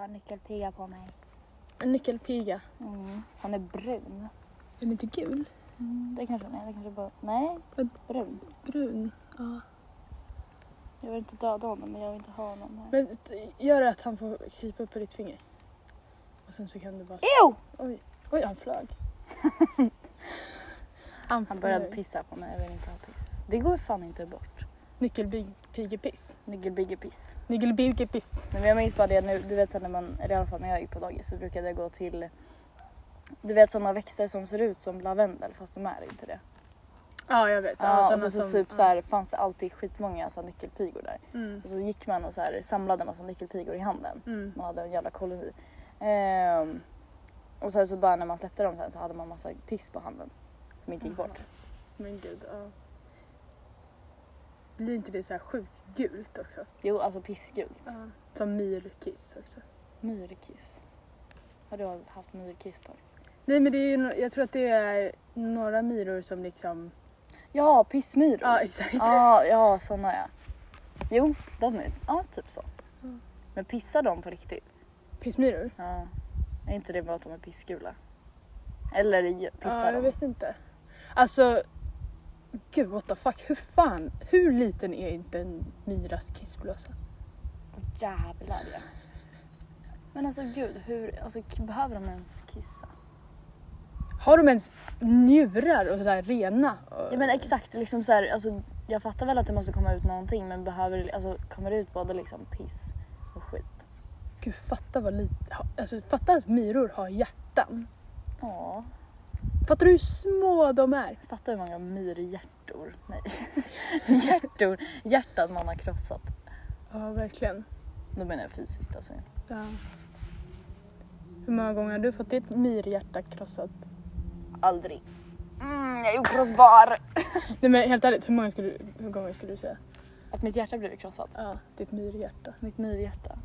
har nyckelpiga på mig. En nyckelpiga. Mm. Han är brun. Är den inte gul? Mm, det kanske han är. Det kanske bara... Nej, Vad? brun. Brun. Ja. Jag vill inte döda honom men jag vill inte ha honom här. Men gör att han får krypa upp på ditt finger. Och sen så kan du bara... Ew! Oj, oj han flög. han, Han började pissa på mig. Jag vill inte ha piss. Det går fan inte bort. Nyckelpigepiss. Niggelbiggepiss. Men jag minns bara det nu, du vet sen när man, eller i alla fall när jag gick på dagis så brukade jag gå till du vet sådana växter som ser ut som lavendel fast de är inte det. Ja jag vet. Ja, och såna så, så som- typ så här, fanns det alltid skitmånga så här, nyckelpigor där. Mm. Och så gick man och så här, samlade en massa nyckelpigor i handen. Mm. Man hade en jävla koloni. Ehm, och sen så bara när man släppte dem sen så hade man massa piss på handen. Som inte gick bort. Men gud, ja. Blir inte det så här sjukt gult också? Jo, alltså pissgult. Ja. Som myrkiss också. Myrkiss. Har du haft myrkiss på dig? Nej men det är no- jag tror att det är några myror som liksom... Ja, pissmyror. Ja exakt. Ja, ja såna ja. Jo, de är ja, typ så. Mm. Men pissar de på riktigt? Pissmyror? Ja. Är inte det bara att de är pissgula? Eller pissar Ja, jag de? vet inte. Alltså, gud what the fuck, hur fan, hur liten är inte en myras kissblåsa? Åh, jävlar ja. Men alltså gud, hur, alltså, behöver de ens kissa? Har de ens njurar och sådär rena? Ja men exakt, liksom så här, alltså, jag fattar väl att det måste komma ut någonting men behöver alltså, kommer det ut både liksom piss och skit? Gud fatta vad lite, alltså fatta att myror har hjärtan. Ja, Fattar du hur små de är? fattar hur många myrhjärtor, nej, hjärtor, hjärtan man har krossat. Ja verkligen. Då menar jag fysiskt alltså. Ja. Hur många gånger har du fått ditt myrhjärta krossat? Aldrig. Mm, jag är okrossbar. Nej men helt ärligt, hur många skulle du, hur gånger skulle du säga? Att mitt hjärta blivit krossat. Ja, ditt myrhjärta. Mitt myrhjärta.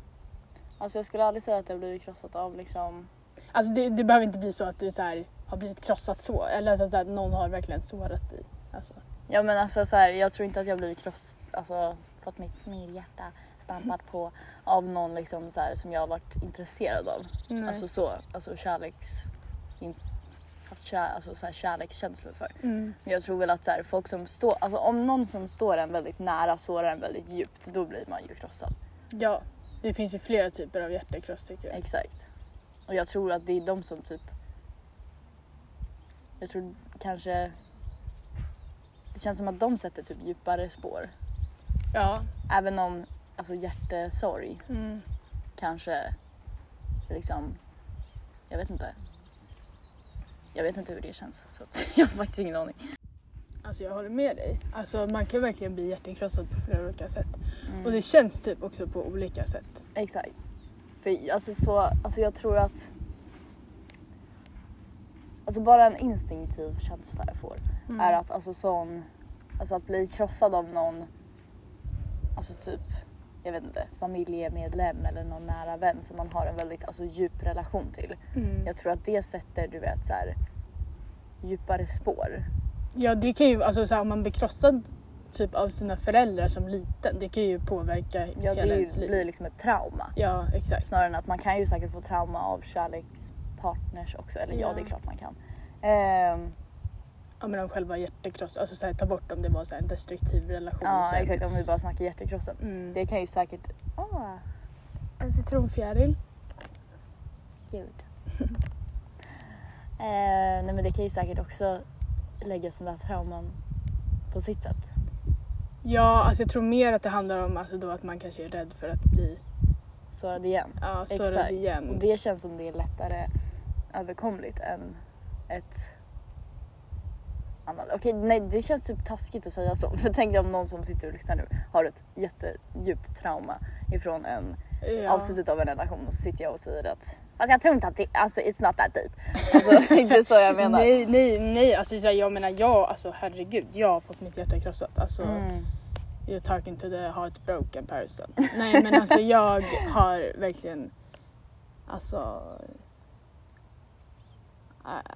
Alltså jag skulle aldrig säga att jag blivit krossat av liksom... Alltså det, det behöver inte bli så att du så här, har blivit krossat så, eller så att någon har verkligen sårat dig. Alltså. Ja men alltså så här, jag tror inte att jag blivit kross... Alltså fått mitt myrhjärta stampat på av någon liksom så här, som jag har varit intresserad av. Nej. Alltså så, alltså kärleks... In, haft kär, alltså så här, kärlekskänslor för. mm. Jag tror väl att så här, folk som står, alltså om någon som står en väldigt nära sårar en väldigt djupt, då blir man ju krossad. Ja, det finns ju flera typer av hjärtekross tycker jag. Exakt. Och jag tror att det är de som typ... Jag tror kanske... Det känns som att de sätter typ djupare spår. Ja. Även om alltså hjärtesorg Mm. kanske liksom... Jag vet inte. Jag vet inte hur det känns så jag har faktiskt ingen aning. Alltså jag håller med dig. Alltså man kan verkligen bli hjärtekrossad på flera olika sätt. Mm. Och det känns typ också på olika sätt. Exakt. För alltså så, alltså jag tror att... Alltså bara en instinktiv känsla jag får Mm. är att alltså sån... Alltså att bli krossad av någon... Alltså typ, jag vet inte, familjemedlem eller någon nära vän som man har en väldigt alltså, djup relation till. Mm. Jag tror att det sätter, du vet, så här, djupare spår. Ja det kan ju, alltså så här, om man blir krossad typ av sina föräldrar som liten, det kan ju påverka Ja, hela det ens liv. blir liksom ett trauma. Ja exakt. Snarare än att man kan ju säkert få trauma av kärlekspartners också. Eller ja, det är klart man kan. Ehm, Ja men om själva hjärtekross, alltså så här, ta bort om det var så här, en destruktiv relation. ja, sen. exakt. Om vi bara snackar hjärtekrossen. Mm. Det kan ju säkert... Åh, En citronfjäril. gud. eh, nej men det kan ju säkert också lägga sådana trauman på sitt sätt. Ja, alltså jag tror mer att det handlar om alltså då att man kanske är rädd för att bli Sårad igen. ja, sårad Exakt. igen. Och det känns som det är lättare överkomligt än ett annat. Okej, nej det känns typ taskigt att säga så. För tänk dig om någon som sitter och lyssnar nu har ett jättedjupt trauma ifrån en ja. avslutet av en relation och så sitter jag och säger att Fast jag tror inte att det, alltså it's not that deep. Alltså det är så jag menar. Nej, nej, nej. Alltså, jag menar jag, alltså herregud, jag har fått mitt hjärta krossat. Alltså, Mm. you're talking to the heartbroken person. nej men alltså jag har verkligen, alltså,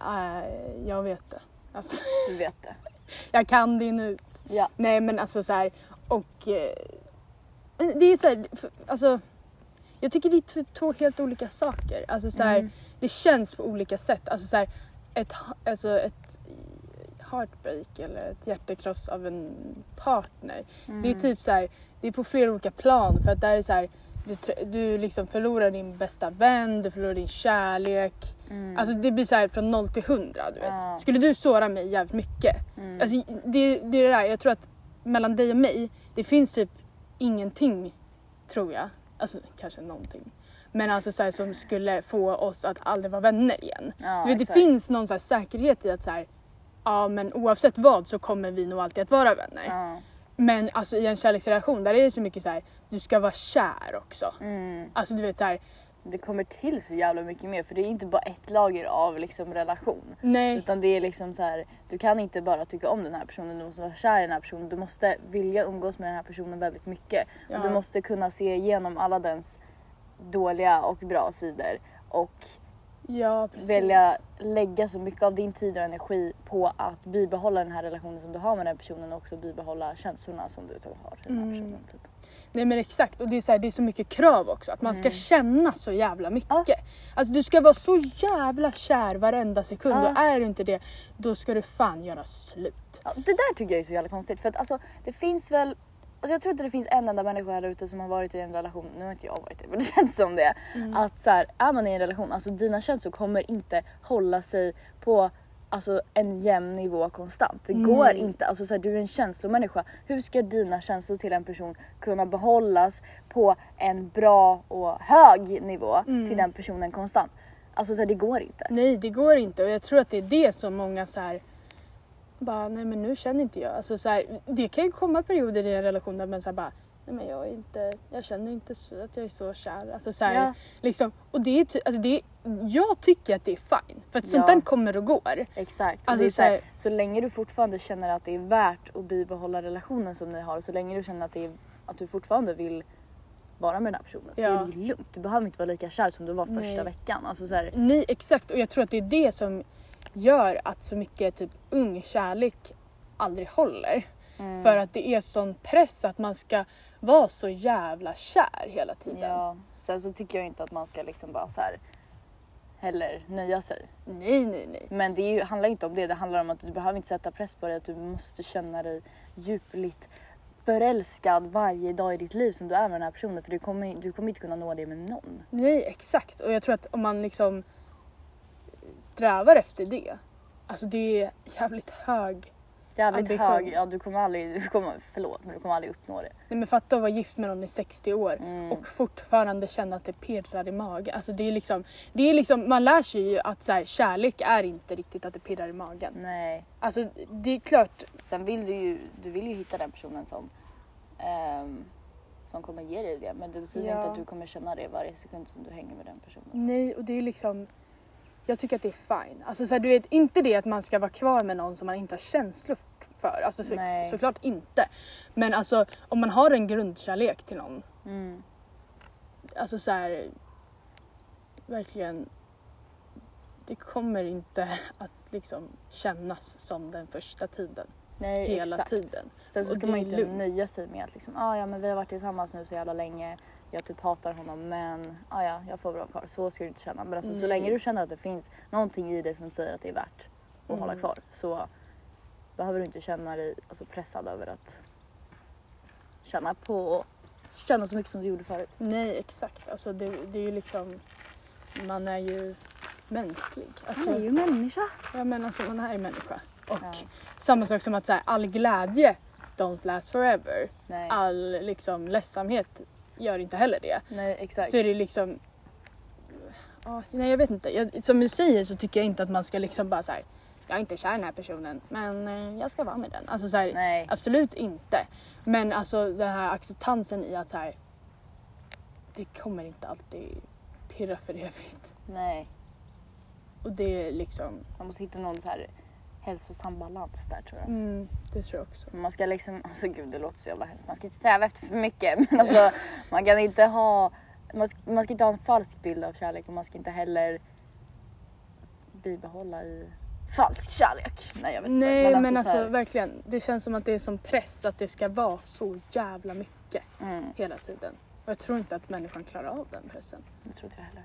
äh, jag vet det. Alltså, Du vet det. jag kan det ut. Ja. Nej men alltså så här, och eh, det är så här, alltså jag tycker det är typ två helt olika saker. Alltså så här, Mm. det känns på olika sätt. Alltså så här, ett, alltså ett heartbreak eller ett hjärtekross av en partner. Mm. Det är typ så här, det är på flera olika plan för att där är så här, du, du liksom förlorar din bästa vän, du förlorar din kärlek. Mm. Alltså det blir så här från noll till hundra du vet. Ja. Skulle du såra mig jävligt mycket? Mm. Alltså det, det är det där, jag tror att mellan dig och mig, det finns typ ingenting, tror jag. Alltså kanske någonting. Men alltså så här, som skulle få oss att aldrig vara vänner igen. ja, du vet, det finns någon så här säkerhet i att så här, ja men oavsett vad så kommer vi nog alltid att vara vänner. Ja. Men alltså i en kärleksrelation där är det så mycket så här, du ska vara kär också. Mm. Alltså du vet så här, Det kommer till så jävla mycket mer för det är inte bara ett lager av liksom relation. nej. Utan det är liksom så här, du kan inte bara tycka om den här personen, du måste vara kär i den här personen. Du måste vilja umgås med den här personen väldigt mycket. Ja. Och du måste kunna se igenom alla dens dåliga och bra sidor. Och Ja välja lägga så mycket av din tid och energi på att bibehålla den här relationen som du har med den personen och också bibehålla känslorna som du har till den här Mm. personen. Typ. Nej men exakt och det är, så här, det är så mycket krav också att man ska känna så jävla mycket. Alltså du ska vara så jävla kär varenda sekund Ja. och är du inte det då ska du fan göra slut. Ja, det där tycker jag är så jävla konstigt för att alltså det finns väl Alltså jag tror inte det finns en enda människa här ute som har varit i en relation, nu har inte jag varit det men det känns som det. Att så här, är man i en relation, alltså dina känslor kommer inte hålla sig på alltså, en jämn nivå konstant. Det går Nej. inte, alltså så här, du är en känslomänniska. Hur ska dina känslor till en person kunna behållas på en bra och hög nivå till den personen konstant? Alltså så här, det går inte. Nej det går inte och jag tror att det är det som många så här bara nej men nu känner inte jag. Alltså så här, det kan ju komma perioder i en relation där man så här bara nej men jag är inte, jag känner inte så, att jag är så kär. Alltså så här, Ja. liksom, och det är, alltså det är, jag tycker att det är fine för att sånt Ja. där kommer och går. Exakt. Och Alltså är så, här, så så länge du fortfarande känner att det är värt att bibehålla relationen som ni har, så länge du känner att, det är, att du fortfarande vill vara med den här personen så Ja. är det lugnt. Du behöver inte vara lika kär som du var första Nej. veckan. Alltså så här, Nej exakt och jag tror att det är det som gör att så mycket typ ung kärlek aldrig håller. mm, För att det är sån press att man ska vara så jävla kär hela tiden. ja. Sen så tycker jag inte att man ska liksom bara så här heller nöja sig. Nej nej nej. Men det är ju, handlar inte om det. Det handlar om att du behöver inte sätta press på dig. Att du måste känna dig djupligt förälskad varje dag i ditt liv som du är med den här personen. För du kommer, du kommer inte kunna nå det med någon. Nej exakt och jag tror att om man liksom strävar efter det. Alltså det är jävligt hög. Jävligt Ambition. hög. Ja, du kommer aldrig, du kommer, förlåt, men du kommer aldrig uppnå det. Nej men fatta att vara gift med någon i 60 år Mm. och fortfarande känna att det pirrar i magen. Alltså det är liksom, det är liksom man lär sig ju att så här, kärlek är inte riktigt att det pirrar i magen. Nej. Alltså det är klart, Sen vill du ju, du vill ju hitta den personen som, ehm, som kommer ge dig det. Men det betyder Ja. inte att du kommer känna det varje sekund som du hänger med den personen. nej och det är liksom jag tycker att det är fine. Alltså så här, du vet inte det att man ska vara kvar med någon som man inte har känslor för. Alltså så, Nej. såklart inte. Men alltså om man har en grundkärlek till någon Mm. alltså så här, verkligen, det kommer inte att liksom kännas som den första tiden. Nej, hela exakt. tiden. Sen så ska man är inte lugnt. nöja sig med att liksom, ah, ja men vi har varit tillsammans nu så jävla länge. Jag typ hatar honom men ah, ja, jag får vara kvar. Så ska du inte känna. Men alltså, så Nej. länge du känner att det finns någonting i dig som säger att det är värt att hålla Mm. kvar så behöver du inte känna dig alltså, pressad över att känna på känna så mycket som du gjorde förut. Nej exakt, alltså det, det är ju liksom, man är ju mänsklig. Alltså, Man är ju människa. ja, men alltså man är ju människa. Och Ja. samma sak som att så här, all glädje don't last forever. Nej, All liksom ledsamhet gör inte heller det. Nej exakt. Så är det liksom... Ja, nej jag vet inte. Jag, som du säger så tycker jag inte att man ska liksom bara så här. Jag är inte kär i den här personen men eh, jag ska vara med den. Alltså så här, Nej. absolut inte. Men alltså den här acceptansen i att så här. Det kommer inte alltid pirra för evigt. Nej. Och det är liksom, Man måste hitta någon så här hälsosam balans där tror jag. mm, det tror jag också. Man ska liksom, alltså gud det låter så jävla hemskt. Man ska inte sträva efter för mycket. Men alltså man kan inte ha, man ska, man ska inte ha en falsk bild av kärlek och man ska inte heller bibehålla i falsk kärlek. Nej jag vet Nej inte. men alltså, så här- verkligen, det känns som att det är som press att det ska vara så jävla mycket mm, hela tiden. Och jag tror inte att människan klarar av den pressen. Det tror inte jag heller.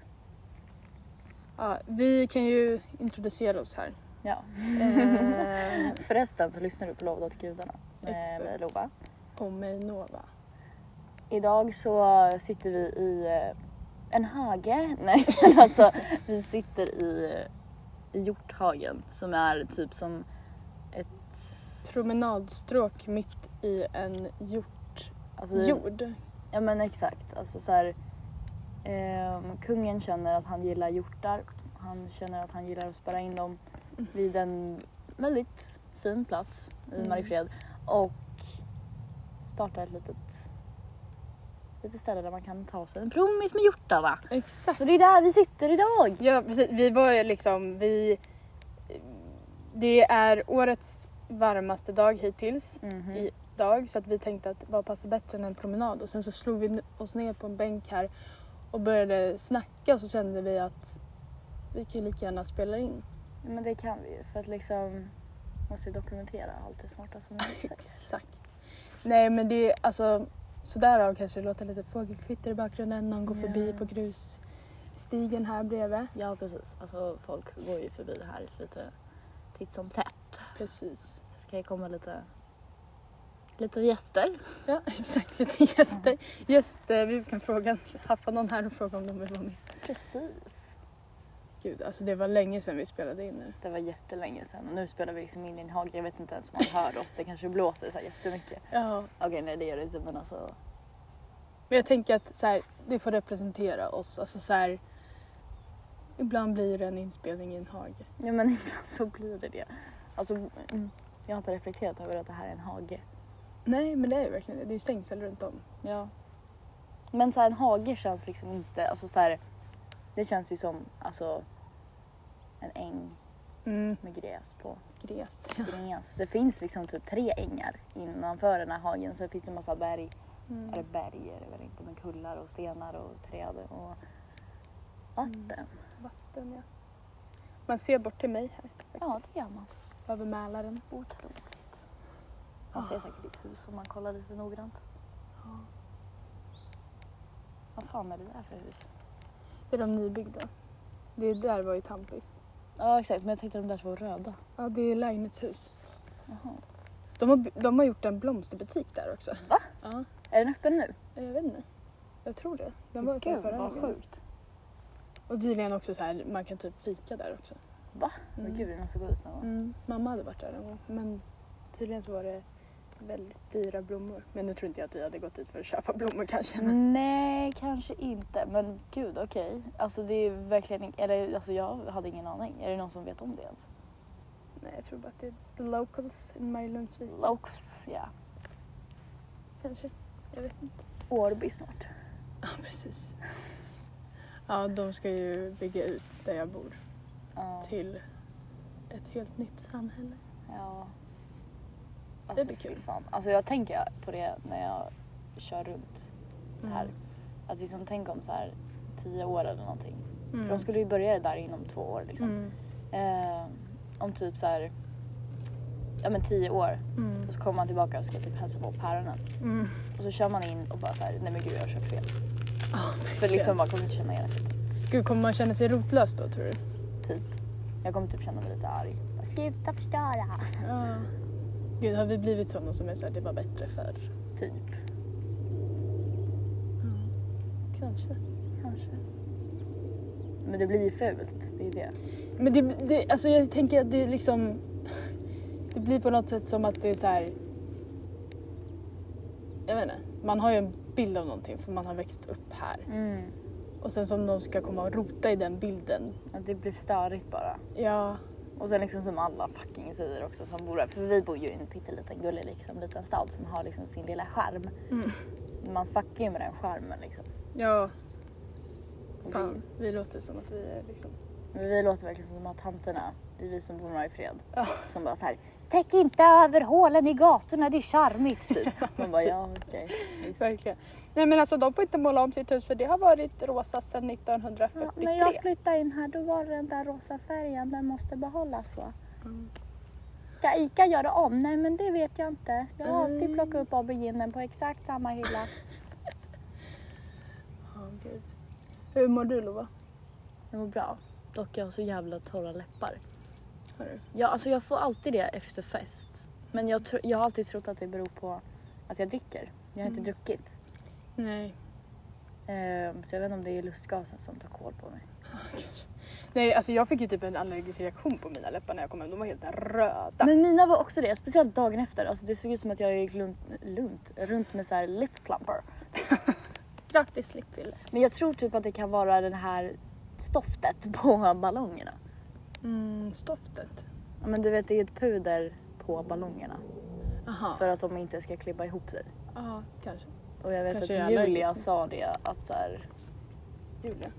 Ja, vi kan ju introducera oss här. Ja. Eh, Förresten så lyssnar du på Lovad åt gudarna med mig Lova. och mig Nova. Idag så sitter vi i eh, en hage. Nej, alltså vi sitter i, eh, i Hjorthagen som är typ som ett... Promenadstråk mitt i en hjort. Alltså, jord. Ja men exakt. Alltså så här, ehm, kungen känner att han gillar hjortar. Han känner att han gillar att spärra in dem vid en väldigt fin plats i Mm. Mariefred. Och starta ett litet, litet ställe där man kan ta sig en promis med hjortarna. Exakt. Så det är där vi sitter idag. Ja precis, vi var ju liksom, vi... Det är årets varmaste dag hittills Mhm. i dag så att vi tänkte att vad passar bättre än en promenad och sen så slog vi oss ner på en bänk här och började snacka och så kände vi att vi kan lika gärna spela in. Men det kan vi ju för att liksom måste ju dokumentera allt det smarta som vi säger. Exakt. Nej men det är alltså så därav kanske det låter lite fågelkvitter i bakgrunden, någon går förbi Ja. på grusstigen här bredvid. Ja precis, alltså folk går ju förbi här lite titt som tätt. Precis. Så det kan ju komma lite, lite gäster. Ja exakt, lite gäster. Gäster, vi kan fråga, haffa någon här och fråga om de vill vara med. Precis. Gud, alltså det var länge sedan vi spelade in nu. Det var jättelänge sedan och nu spelar vi liksom in i en hage. Jag vet inte ens om man hör oss. Det kanske blåser så här jättemycket. Ja. Okej nej det gör det inte men alltså. Men jag tänker att så här, det får representera oss. Alltså så här, ibland blir det en inspelning i en hage. Ja men ibland så blir det det. Alltså mm, jag har inte reflekterat över att det här är en hage. Nej, men det är ju verkligen det. Det är ju stängsel runt om. Ja. Men så här, en hage känns liksom inte, alltså så här, det känns ju som alltså en äng Mm. med gräs på. Gräs. Gräs. Det finns liksom typ tre ängar innanför den här hagen. Så finns det en massa berg, Mm. eller berg är det väl inte, men kullar och stenar och träd och vatten. Vatten, ja. Man ser bort till mig här. Ja, det Faktiskt. ser man. Över Mälaren. Otroligt. Man ser säkert ditt hus om man kollar lite noggrant. Ja. Vad fan är det där för hus? Det är de nybyggda. Det där var ju Tampis. Ja exakt, men jag tänkte de där två röda. Ja, det är lägenhetshus. Jaha. De har, de har gjort en blomsterbutik där också. Va? Ja, Är den öppen nu? jag vet inte. Jag tror det. Den var öppen Gud förra vad helgen. sjukt. Och tydligen också så här, man kan typ fika där också. Va? Mm. Men Gud vi måste gå dit någon gång. Mm. Mamma hade varit där en gång. Men tydligen så var det väldigt dyra blommor. Men nu tror inte jag att vi hade gått dit för att köpa blommor kanske. Nej, kanske inte. Men gud, okej. Alltså det är verkligen eller alltså jag hade ingen aning. Är det någon som vet om det ens? Nej, jag tror bara att det är the locals in Marielundsvik. Locals, ja. kanske. Jag vet inte. Årby snart. Ja, precis. Ja, de ska ju bygga ut där jag bor Ja. till ett helt nytt samhälle. ja. Alltså, blir fy kul. Fan. Alltså jag tänker på det när jag kör runt här. Att liksom tänk om så här tio år eller någonting. Mm. För de skulle ju börja där inom två år liksom. Mm. Eh, om typ så här, ja men tio år. Mm. Och så kommer man tillbaka och ska typ hälsa på päronen. Mm. Och så kör man in och bara så här, nej men gud jag har kört fel. Ja, För liksom man kommer inte känna igen skiten. Gud, kommer man känna sig rotlös då tror du? Typ. Jag kommer typ känna mig lite arg. Sluta förstöra. Ja. Gud, har vi blivit sådana som är såhär, det var bättre förr? Typ. Kanske. Kanske. Men det blir ju fult. Det är det. Men det, det, alltså jag tänker att det är liksom... Det blir på något sätt som att det är så här. Jag vet inte. Man har ju en bild av någonting för man har växt upp här. Mm. Och sen som de ska komma och rota i den bilden. Att det blir störigt bara. Ja, Och sen liksom som alla fucking säger också som bor här. För vi bor ju i en pytteliten gullig liksom, liten stad som har liksom sin lilla skärm. Mm. Man fuckar ju med den skärmen liksom. ja. Fan, vi låter som att vi är liksom... Vi, men vi låter verkligen som de här tanterna i Vi som bor i fred. Ja. Som bara så här. Täck inte över hålen i gatorna, det är charmigt typ. Man bara ja okej. Verkligen. Nej men alltså de får inte måla om sitt hus för det har varit rosa sedan Ja, 1943. när jag flyttade in här då var den där rosa färgen, den måste behållas va? Mm. Ska Ica göra om? Nej men det vet jag inte. Jag har alltid Mm. plockat upp auberginen på exakt samma hylla. Gud. Hur mår du Lova? Jag mår bra. Dock jag har så jävla torra läppar. Har du? Ja, alltså jag får alltid det efter fest. Men jag, tro, jag har alltid trott att det beror på att jag dricker. Jag har inte Mm. druckit. Nej. Ehm, så jag vet inte om det är lustgasen som tar koll på mig. Nej, alltså jag fick ju typ en allergisk reaktion på mina läppar när jag kom hem. De var helt röda. Men mina var också det, speciellt dagen efter. Alltså det såg ut som att jag gick lunt, lunt, runt med så här lip plumper. Grattis slippfiller. Men jag tror typ att det kan vara det här stoftet på ballongerna. Mm, stoftet. Ja, men du vet, det är ett puder på ballongerna Aha. för att de inte ska klibba ihop sig. Ja, kanske. Och jag vet Kanske att Julia sa det att så här, Julia.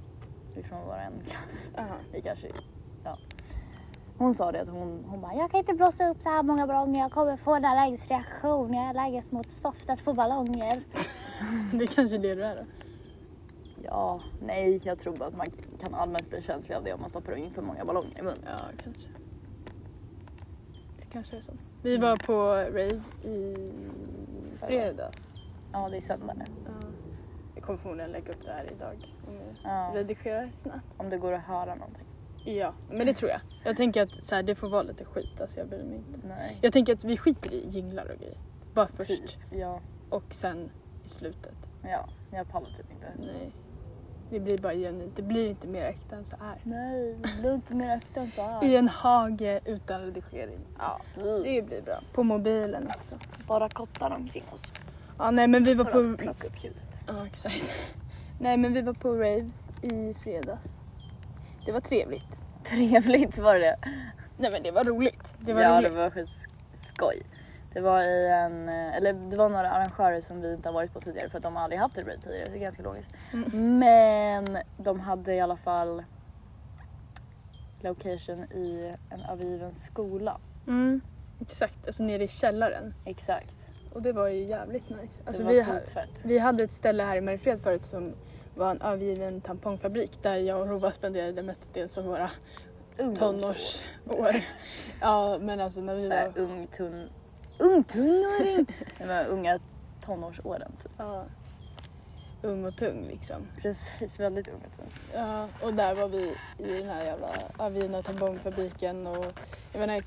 ifrån vår en klass. Aha. Vi kanske, ja. Hon sa det att hon, hon bara, jag kan inte blåsa upp så här många ballonger, jag kommer få en allergisk reaktion, jag är allergisk mot stoftet på ballonger. Det är kanske det du är då. Ja, nej, jag tror bara att man kan allmänt bli känslig av det om man stoppar in för många ballonger i munnen. Ja, kanske. Det kanske är så. Vi var på rave i fredags. Ja, det är söndag nu. Ja. Jag kommer förmodligen lägga upp det här idag om jag Ja, redigerar snabbt. om det går att höra någonting. Ja, men det tror jag. Jag tänker att så här, det får vara lite skit, alltså jag bryr mig inte. Nej. Jag tänker att vi skiter i jinglar och grejer. Bara först Typ. Ja, och sen i slutet. ja, jag pallar typ inte. Nej. Det blir bara genuint. Det blir inte mer äkta än så här. Nej, det blir inte mer äkta än så här. I en hage utan redigering. Ja, Precis. det blir bra. På mobilen också. Bara kottar omkring oss. Ja, nej men vi var För på... plocka upp ljudet. Ja, exakt. Nej men vi var på rave i fredags. Det var trevligt. Trevligt var det. Nej men det var roligt. Det var ja, roligt. det var skitskoj. Det var i en, eh, eller det var några arrangörer som vi inte har varit på tidigare för att de har aldrig haft rave tidigare. Det är ganska logiskt. Mm. Men de hade i alla fall location i en övergiven skola. Mm, exakt, alltså nere i källaren. Exakt. Och det var ju jävligt nice. Alltså, vi, ha, vi hade ett ställe här i Mariefred förut som var en övergiven tampongfabrik där jag och Rova spenderade mestadels av våra tonårsår. ja men alltså när vi var... ung, tunn, ung tonåring. Nej, men unga tonårsåren typ. Ja, ung och tung liksom. Precis, väldigt ung och tung. Ja, och där var vi i den här jävla övergivna tampongfabriken och jag menar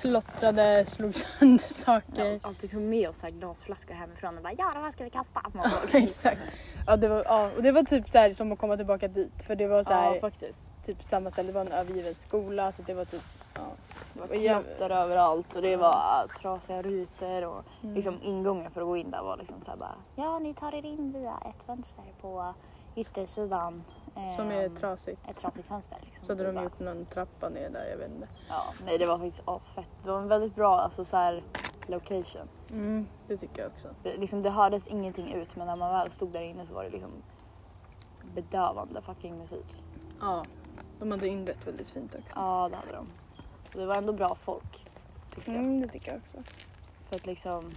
klottrade, slog sönder saker. Ja, alltid tog med oss så här glasflaskor hemifrån och bara ja, de här ska vi kasta. Man bara, Ja, exakt. Ja, det var, ja, och det var typ så här, som att komma tillbaka dit för det var så här, Ja, faktiskt. typ samma ställe, det var en övergiven skola så det var typ, ja. Det var klotter överallt och det var trasiga rutor och Mm. liksom ingången för att gå in där var liksom så här bara ja, ni tar er in via ett fönster på yttersidan. Som är Ehm, trasigt. Ett trasigt fönster. Liksom. Så hade de bara, gjort någon trappa ner där, jag vet inte. Ja, nej det var faktiskt asfett. Det var en väldigt bra alltså, så här, location. Mm, det tycker jag också. Det, liksom, det hördes ingenting ut men när man väl stod där inne så var det liksom bedövande fucking musik. Ja, de hade inrett väldigt fint också. Ja, det hade de. Det var ändå bra folk tyckte jag. Mm, det tycker jag också. För att liksom...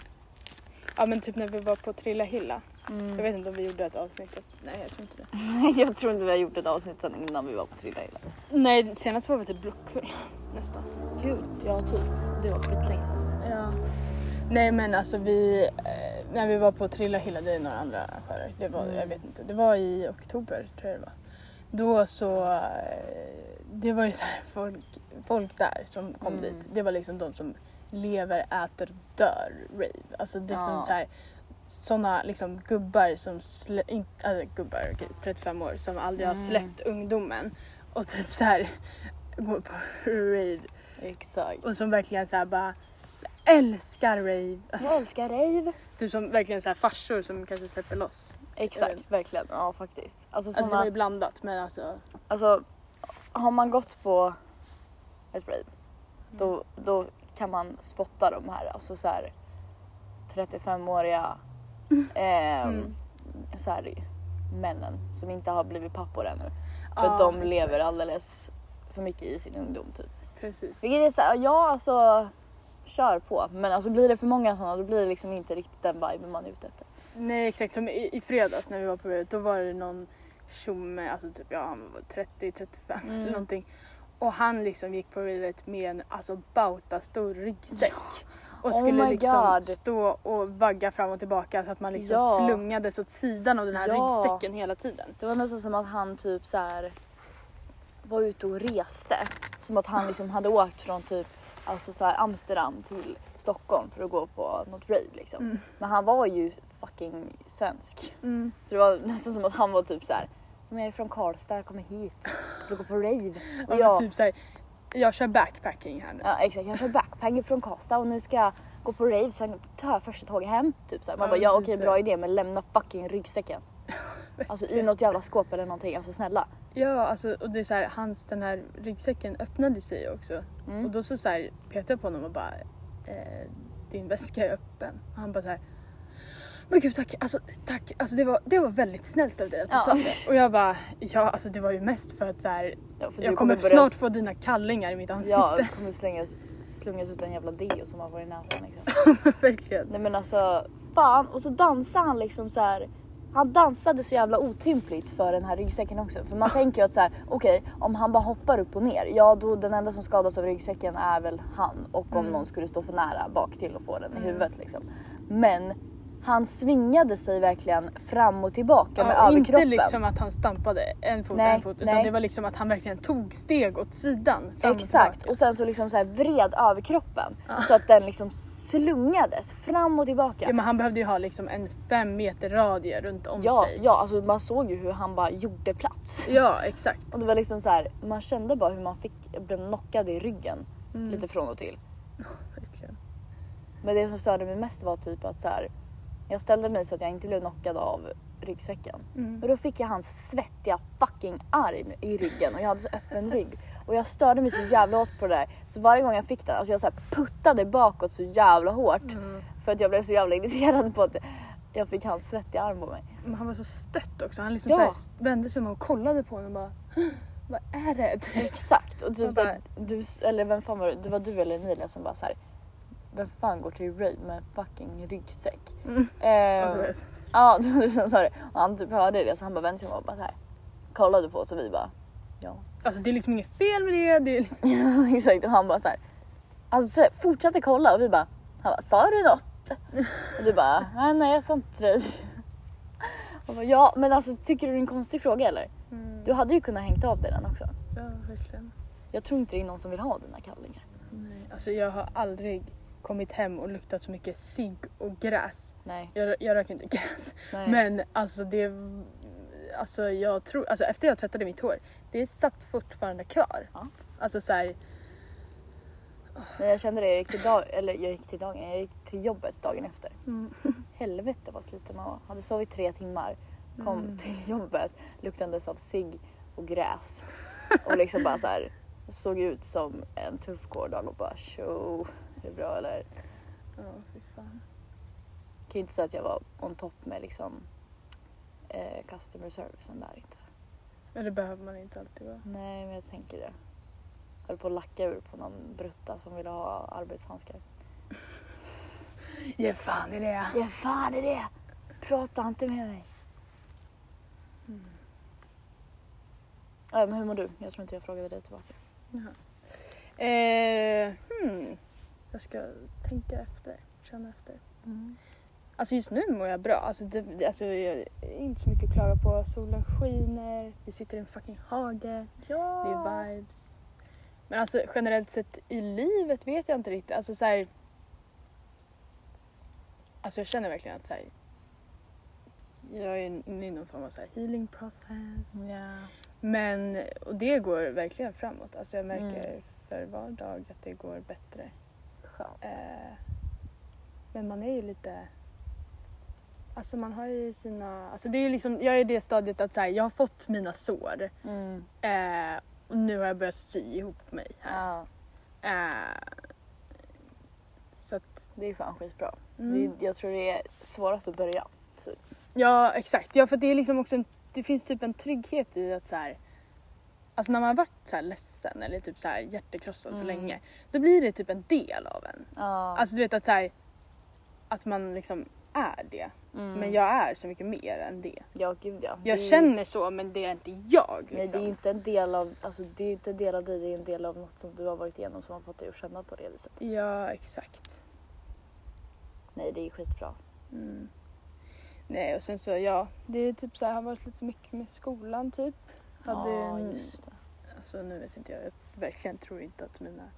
Ja men typ när vi var på Trilla Hilla. Mm. Jag vet inte om vi gjorde ett avsnitt. Nej jag tror inte det. jag tror inte vi har gjort ett avsnitt sen innan vi var på Trilla Illa. Nej senast var vi typ Blockkull. Nästan. Gud, ja typ. Det var skitlänge sedan. Ja. Nej men alltså vi, eh, när vi var på Trilla Hilla, det är några andra arrangörer. Det var, Mm. jag vet inte, det var i oktober tror jag det var. Då så, eh, det var ju så här folk, folk där som kom Mm. dit. Det var liksom de som lever, äter, dör rave. Alltså det är som Ja. så här sådana liksom gubbar som, slä, in, äh, gubbar, okej, 35 år, som aldrig har Mm. släppt ungdomen och typ så här går på rave Exakt. och som verkligen så här bara älskar rave. Alltså, Jag älskar rave. typ som verkligen så här farsor som kanske släpper loss. Exakt, verkligen. Ja faktiskt. Alltså, Alltså det såna, var ju blandat men alltså. alltså har man gått på ett rave då, då kan man spotta de här, alltså så här 35-åriga ehm, Mm. så här, männen som inte har blivit pappor ännu. För att de exakt. lever alldeles för mycket i sin ungdom typ. Precis. Vilket är såhär, ja alltså kör på. Men alltså blir det för många sådana då blir det liksom inte riktigt den viben man är ute efter. Nej exakt som i, i fredags när vi var på rave då var det någon tjomme, alltså typ ja han var 30-35 Mm. eller någonting. Och han liksom gick på ravet med en alltså bauta stor ryggsäck. och Oh skulle my liksom God. stå och vagga fram och tillbaka så att man liksom Ja. slungades åt sidan av den här Ja. ryggsäcken hela tiden. Det var nästan som att han typ så här var ute och reste. Som att han liksom hade åkt från typ alltså så Amsterdam till Stockholm för att gå på något rave liksom. Mm. Men han var ju fucking svensk. Så det var nästan som att han var typ så här. Men jag är från Karlstad, jag kommer hit att gå på rave. Och jag, typ såhär, jag kör backpacking här nu. ja exakt, jag kör backpacker från Karlstad och nu ska jag gå på rave sen tar jag första tåget hem. Typ så här. Man Ja, bara ja typ okej bra idé men lämna fucking ryggsäcken. Alltså i något jävla skåp eller någonting, alltså snälla. Ja, alltså, och det är så här, hans den här ryggsäcken öppnade sig också. Mm. Och då så, så här, petade jag på honom och bara, eh, din väska är öppen. Och han bara så här, men gud tack, alltså tack, alltså det var, det var väldigt snällt av dig att du Ja. sa det. Och jag bara, ja alltså det var ju mest för att så här, Ja, för jag kommer börja snart få dina kallingar i mitt ansikte. Ja, det kommer slängas, slungas ut en jävla deo som har varit i näsan liksom. Verkligen. Nej men alltså, fan. Och så dansade han liksom så här. Han dansade så jävla otympligt för den här ryggsäcken också. För man tänker ju att så här, okej om han bara hoppar upp och ner, ja då den enda som skadas av ryggsäcken är väl han. Och om Mm. någon skulle stå för nära bak till och få den i huvudet liksom. Men han svingade sig verkligen fram och tillbaka med Ja, överkroppen. inte liksom att han stampade en fot Nej, en fot utan nej. det var liksom att han verkligen tog steg åt sidan. och Exakt tillbaka. och sen så liksom så här vred överkroppen så att den liksom slungades fram och tillbaka. Ja, men han behövde ju ha liksom en fem meter radie runt om Ja, sig. ja alltså man såg ju hur han bara gjorde plats. Ja, exakt. Och det var liksom så här, man kände bara hur man fick, blev knockad i ryggen Mm. lite från och till. Verkligen. Men det som störde mig mest var typ att så här, jag ställde mig så att jag inte blev knockad av ryggsäcken. Mm. Och då fick jag hans svettiga fucking arm i ryggen och jag hade så öppen rygg. Och jag störde mig så jävla hårt på det där. Så varje gång jag fick den, alltså jag så puttade bakåt så jävla hårt. Mm. För att jag blev så jävla irriterad på att jag fick hans svettiga arm på mig. Men han var så stött också. Han liksom Ja. så vände sig om och kollade på honom och bara Vad är det? Exakt! Och typ såhär, du, eller vem fan var det? Det var du eller Emilia som bara såhär Vem fan går till rave med en fucking ryggsäck? Mm. Eh, Ja, ja, det var du som sa det. Och han typ hörde det så han bara vände sig om och bara såhär kollade på oss och vi bara ja. Alltså det är liksom inget fel med det. det är liksom... Exakt och han bara såhär alltså, så här, fortsatte kolla och vi bara han bara sa du något? Och du bara nej nej jag sa inte det. Och bara, ja men alltså tycker du det är en konstig fråga eller? Mm. Du hade ju kunnat hängt av dig den också. Ja, verkligen. Jag tror inte det är någon som vill ha dina kallingar. Nej. Alltså jag har aldrig kommit hem och luktat så mycket cigg och gräs. Nej. Jag, jag röker inte gräs. nej. Men alltså det... Alltså jag tror... Alltså efter jag tvättade mitt hår, det satt fortfarande kvar. Ja. Alltså så här, Nej, jag kände det, jag gick till, dag, eller jag gick till dagen, jag gick till jobbet dagen efter. Mm. Helvete vad sliten man var. Hade sovit tre timmar, kom Mm. till jobbet luktandes av cigg och gräs. Och liksom bara så här, såg ut som en tuff gårdag och bara tjo, är det bra eller? Ja, fy fan. Jag kan ju inte säga att jag var on top med liksom eh, customer servicen där inte. Men det behöver man inte alltid vara. Nej men jag tänker det. Jag höll på att lacka ur på någon brutta som ville ha arbetshandskar. Ge fan i det! Ja fan är det? Prata inte med mig. Ja, men hur mår du? Jag tror inte jag frågade dig tillbaka. Eh, hmm. Jag ska tänka efter, känna efter. Alltså just nu mår jag bra. Alltså det, alltså jag är inte så mycket att klaga på. Solen skiner, vi sitter i en fucking hage, Ja. det är vibes. Men alltså generellt sett i livet vet jag inte riktigt. Alltså så här, Alltså jag känner verkligen att så här, jag är inne i någon form av så här healing process. Ja. Men, och det går verkligen framåt. Alltså jag märker Mm. för var dag att det går bättre. Eh, men man är ju lite... Alltså man har ju sina... Alltså det är ju liksom, jag är i det stadiet att så här, jag har fått mina sår. Mm. Eh, och nu har jag börjat sy ihop mig här. Ja, Eh, så att... det är fan skitbra. Mm. Det, jag tror det är svårast att börja. Typ. Ja exakt, ja för det är liksom också en, det finns typ en trygghet i att så här, Alltså när man har varit så här ledsen eller typ så här hjärtekrossad så Mm. länge, då blir det typ en del av en. Ja. Alltså du vet att så här, att man liksom är det. mm. Men jag är så mycket mer än det. Ja, gud ja. Jag Det känner så men det är inte jag. Nej, det Liksom. är ju inte en del av, alltså, det är inte en del av dig, det är en del av något som du har varit igenom som har fått dig att känna på det viset. Ja exakt. Nej det är skitbra. Mm. Nej och sen så ja, det är typ så här, har varit lite mycket med skolan typ. Hade ja en, just det. alltså nu vet inte jag, jag verkligen tror inte att mina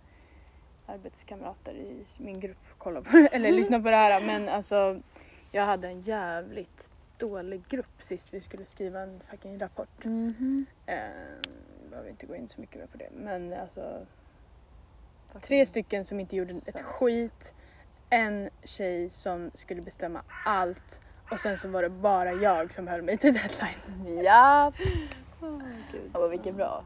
arbetskamrater i min grupp kollar på eller lyssnar på det här men alltså jag hade en jävligt dålig grupp sist vi skulle skriva en fucking rapport. Mhm. Eh, behöver inte gå in så mycket mer på det men alltså tre stycken som inte gjorde ett skit, en tjej som skulle bestämma allt och sen så var det bara jag som höll mig till deadline. Ja. Oh, Gud. Ja vilken bra.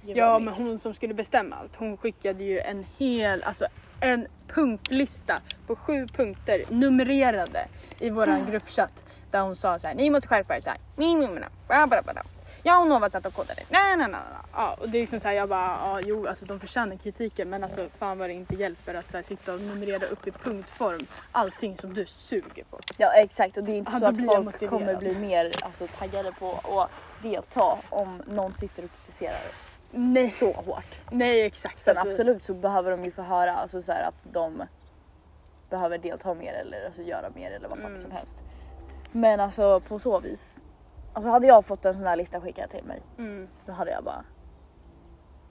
Vilken Ja bra men hon som skulle bestämma allt, hon skickade ju en hel, alltså en punktlista på sju punkter numrerade i våran gruppchatt där hon sa så här: ni måste skärpa er så här. Ni, ni, ni, satt och kodade. Nej, nej, nej. Ja, och det är liksom så här, jag bara, ja, jo alltså de förtjänar kritiken men alltså fan vad det inte hjälper att så här, sitta och numrera upp i punktform allting som du suger på. Ja exakt och det är inte Ja, så att folk motiverad. kommer bli mer alltså, taggade på att delta om någon sitter och kritiserar Nej. så hårt. Nej exakt. Sen alltså, absolut så behöver de ju få höra alltså, så här, att de behöver delta mer eller alltså, göra mer eller vad fan Mm. som helst. Men alltså på så vis. Alltså hade jag fått en sån här lista skickad till mig Mm. då hade jag bara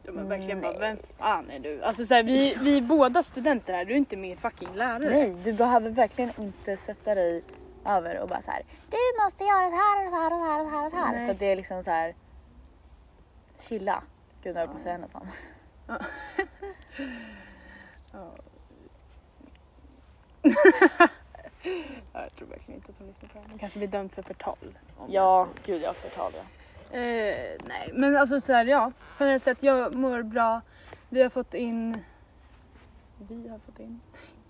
Ja, men verkligen bara, vem fan är du? Alltså så här, vi, vi är båda studenter här, du är inte min fucking lärare. nej du behöver verkligen inte sätta dig över och bara så här. Du måste göra så här och så här och så här och så här och så här. För att det är liksom så här. Chilla. Gud nu höll jag på att säga. Ja, jag tror verkligen inte att hon lyssnar på det här. Hon kanske blir dömd för förtal. om Ja, jag gud jag förtal ja. Eh, nej, men alltså så här, ja. Generellt sett, jag mår bra. Vi har fått in... Vi har fått in...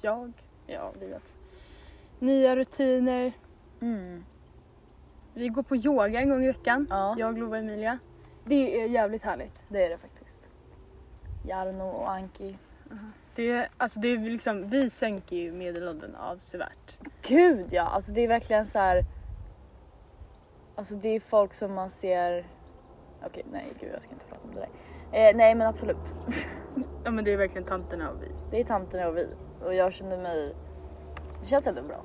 Jag? Ja, vi också. Nya rutiner. Mm. Vi går på yoga en gång i veckan. Ja. Jag, Lova och Emilia. Det är jävligt härligt. Det är det faktiskt. Jarno och Anki. Det är, alltså det är liksom, vi sänker ju medelåldern avsevärt. Gud ja, alltså det är verkligen så här. Alltså det är folk som man ser. Okej nej gud jag ska inte prata om det där. Eh, nej men absolut. Ja men det är verkligen tanterna och vi. Det är tanterna och vi. Och jag känner mig. Det känns ändå bra.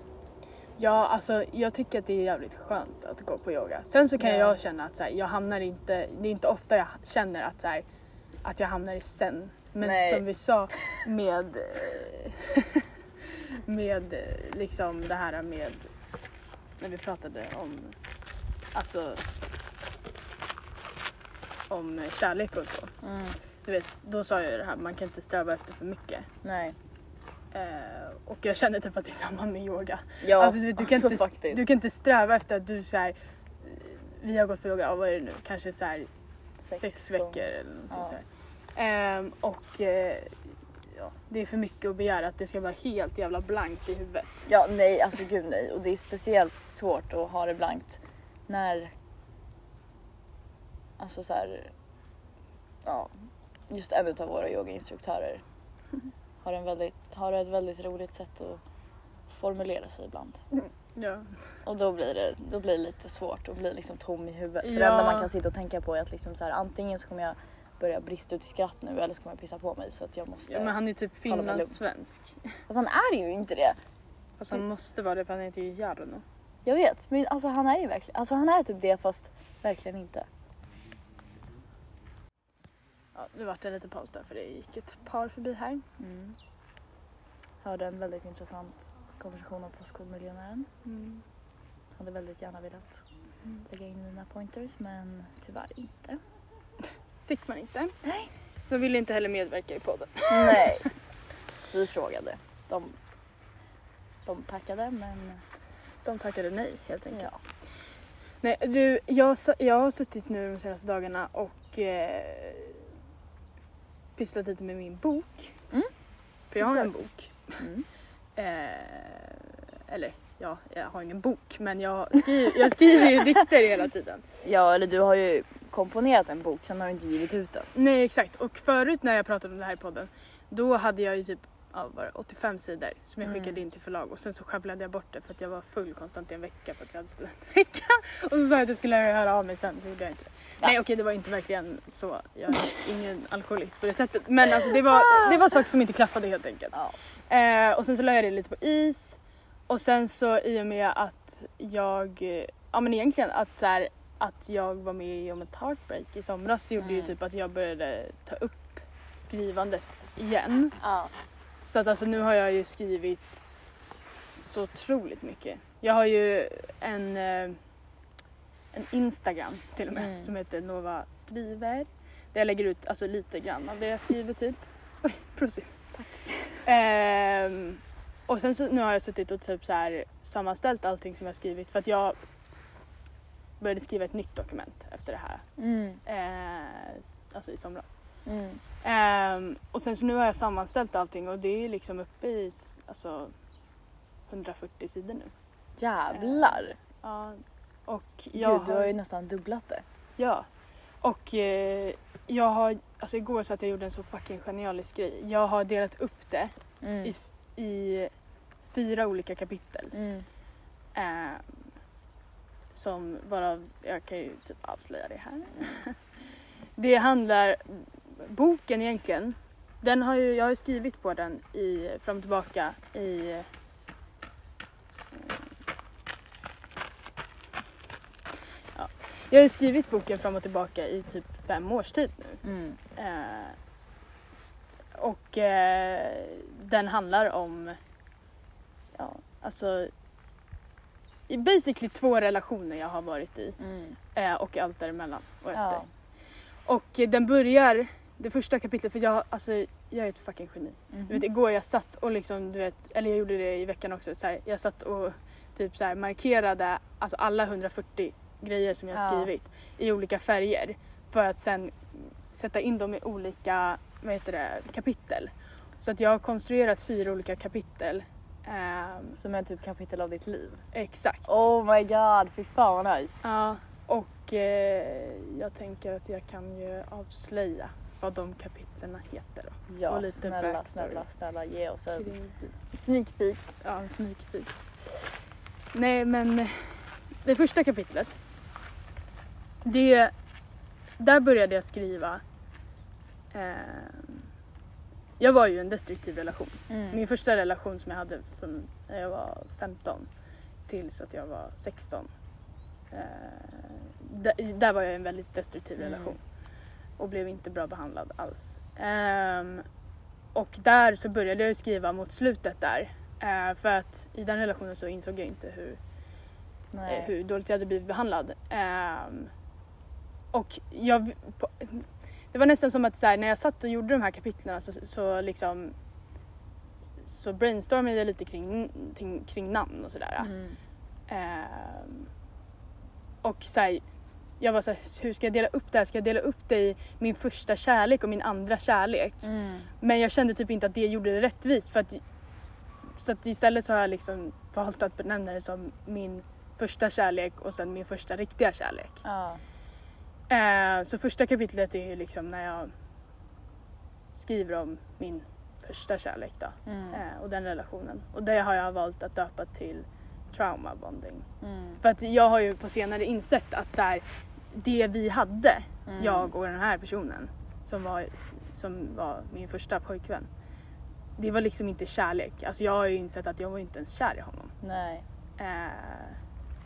Ja, alltså jag tycker att det är jävligt skönt att gå på yoga. Sen så kan Ja. jag känna att så här, jag hamnar inte, det är inte ofta jag känner att, så här, att jag hamnar i sen. Men Nej. som vi sa med, eh, med eh, liksom det här med, när vi pratade om, alltså om kärlek och så. Mm. Du vet, då sa jag ju det här, man kan inte sträva efter för mycket. Nej. Eh, och jag känner typ att det är samma med yoga. Ja, alltså, du, vet, du, kan alltså, inte, faktiskt. du kan inte sträva efter att du så här, eh, vi har gått på yoga, vad är det nu, kanske så här, sex, gånger. veckor eller någonting Ja. så. Ehm, och eh, ja, det är för mycket att begära att det ska vara helt jävla blankt i huvudet. Ja nej alltså gud nej. Och det är speciellt svårt att ha det blankt när. Alltså så här. Ja. Just en av våra yogainstruktörer har, en väldigt, har ett väldigt roligt sätt att formulera sig ibland. Ja. Och då blir det, då blir det lite svårt och blir liksom tom i huvudet. För det enda man kan sitta och tänka på är att liksom så här, antingen så kommer jag börja brista ut i skratt nu eller så kommer jag pissa på mig så att jag måste. ja men han är typ finlandssvensk. Fast han är ju inte det. Fast han måste vara det för han heter ju Jarno. Jag vet, men alltså han är ju verkligen, alltså han är typ det fast verkligen inte. Ja, nu vart det lite paus där för det gick ett par förbi här. Mm. Hörde en väldigt intressant konversation om Postkodmiljonären. Mm. Hade väldigt gärna velat lägga in mina pointers men tyvärr inte. Fick man inte. Nej. De ville inte heller medverka i podden. Nej. Vi frågade. De, de tackade men De tackade nej helt enkelt. ja. Nej, du, jag, jag har suttit nu de senaste dagarna och eh, pysslat lite med min bok. Mm. För jag har en bok. Mm. Eh, eller ja, jag har ingen bok men jag skriver, jag skriver ju dikter hela tiden. ja eller du har ju komponerat en bok sen har du inte givit ut den. Nej exakt och förut när jag pratade om det här i podden då hade jag ju typ det 85 sidor som jag Mm. skickade in till förlag och sen så sjabblade jag bort det för att jag var full konstant i en vecka för att jag hade studentvecka. Och så sa jag att jag skulle höra av mig sen så gjorde jag inte det. Ja. Nej okej det var inte verkligen så, jag är ingen alkoholist på det sättet men alltså det var, det var saker som inte klaffade helt enkelt. Ja. Eh, och sen så la jag det lite på is och sen så i och med att jag, eh, ja men egentligen att så här, att jag var med om ett heartbreak i somras gjorde ju Mm. typ att jag började ta upp skrivandet igen. Ja. Så att alltså nu har jag ju skrivit så otroligt mycket. Jag har ju en, eh, en Instagram till och med Mm. som heter Nova skriver. Där jag lägger ut alltså, lite grann av det jag skriver typ. Oj, prosit. Tack. Ehm, och sen så nu har jag suttit och typ så här sammanställt allting som jag skrivit för att jag började skriva ett nytt dokument efter det här. Mm. Eh, alltså i somras. Mm. Ehm, och sen så nu har jag sammanställt allting och det är liksom uppe i alltså, 140 sidor nu. Jävlar. Ja, och jag Gud, du har ju nästan dubblat det. Ja. Och eh, jag har, alltså igår så att jag gjorde en så fucking genialisk grej. Jag har delat upp det i, Mm. f- i fyra olika kapitel. Mm. Ehm, som varav, jag kan ju typ avslöja det här. det handlar, boken egentligen, den har ju, jag har ju skrivit på den i, fram och tillbaka i eh, Ja. Jag har ju skrivit boken fram och tillbaka i typ fem års tid nu. Mm. Eh, och eh, den handlar om, ja, alltså i basically två relationer jag har varit i Mm. eh, och allt däremellan och efter. Ja. Och den börjar, det första kapitlet, för jag, alltså, jag är ett fucking geni. Mhm. Du vet igår jag satt och liksom, du vet, eller jag gjorde det i veckan också, så här, jag satt och typ så här markerade alltså alla 140 grejer som jag Ja. skrivit i olika färger för att sen sätta in dem i olika vad heter det, kapitel. Så att jag har konstruerat fyra olika kapitel. Ehm, Som är typ kapitel av ditt liv. exakt. Oh my god, fy fan vad nice. Ja, och eh, jag tänker att jag kan ju avslöja vad de kapitlen heter då. och Ja, lite snälla, backstory. snälla, snälla ge oss en sneak peek. Ja, en sneak peek. Nej, men det första kapitlet. Det, där började jag skriva. Eh, jag var ju i en destruktiv relation. Mm. Min första relation som jag hade från när jag var 15 tills att jag var 16. Eh, där, där var jag i en väldigt destruktiv Mm. relation. Och blev inte bra behandlad alls. Ehm, och där så började jag skriva mot slutet där. Eh, för att i den relationen så insåg jag inte hur, eh, hur dåligt jag hade blivit behandlad. Ehm, och jag, på, det var nästan som att så här, när jag satt och gjorde de här kapitlen så, så liksom så brainstormade jag lite kring, kring, namn och sådär. Mm. Ehm, och så här, jag var så här, hur ska jag dela upp det här? Ska jag dela upp det i min första kärlek och min andra kärlek? Mm. Men jag kände typ inte att det gjorde det rättvist för att så att istället så har jag liksom valt att benämna det som min första kärlek och sen min första riktiga kärlek. Ja. Eh, så första kapitlet är ju liksom när jag skriver om min första kärlek då Mm. eh, och den relationen. Och det har jag valt att döpa till trauma bonding. Mm. För att jag har ju på senare insett att så här, det vi hade, Mm. jag och den här personen som var, som var min första pojkvän. Det var liksom inte kärlek. Alltså jag har ju insett att jag var inte ens kär i honom. Nej. Eh,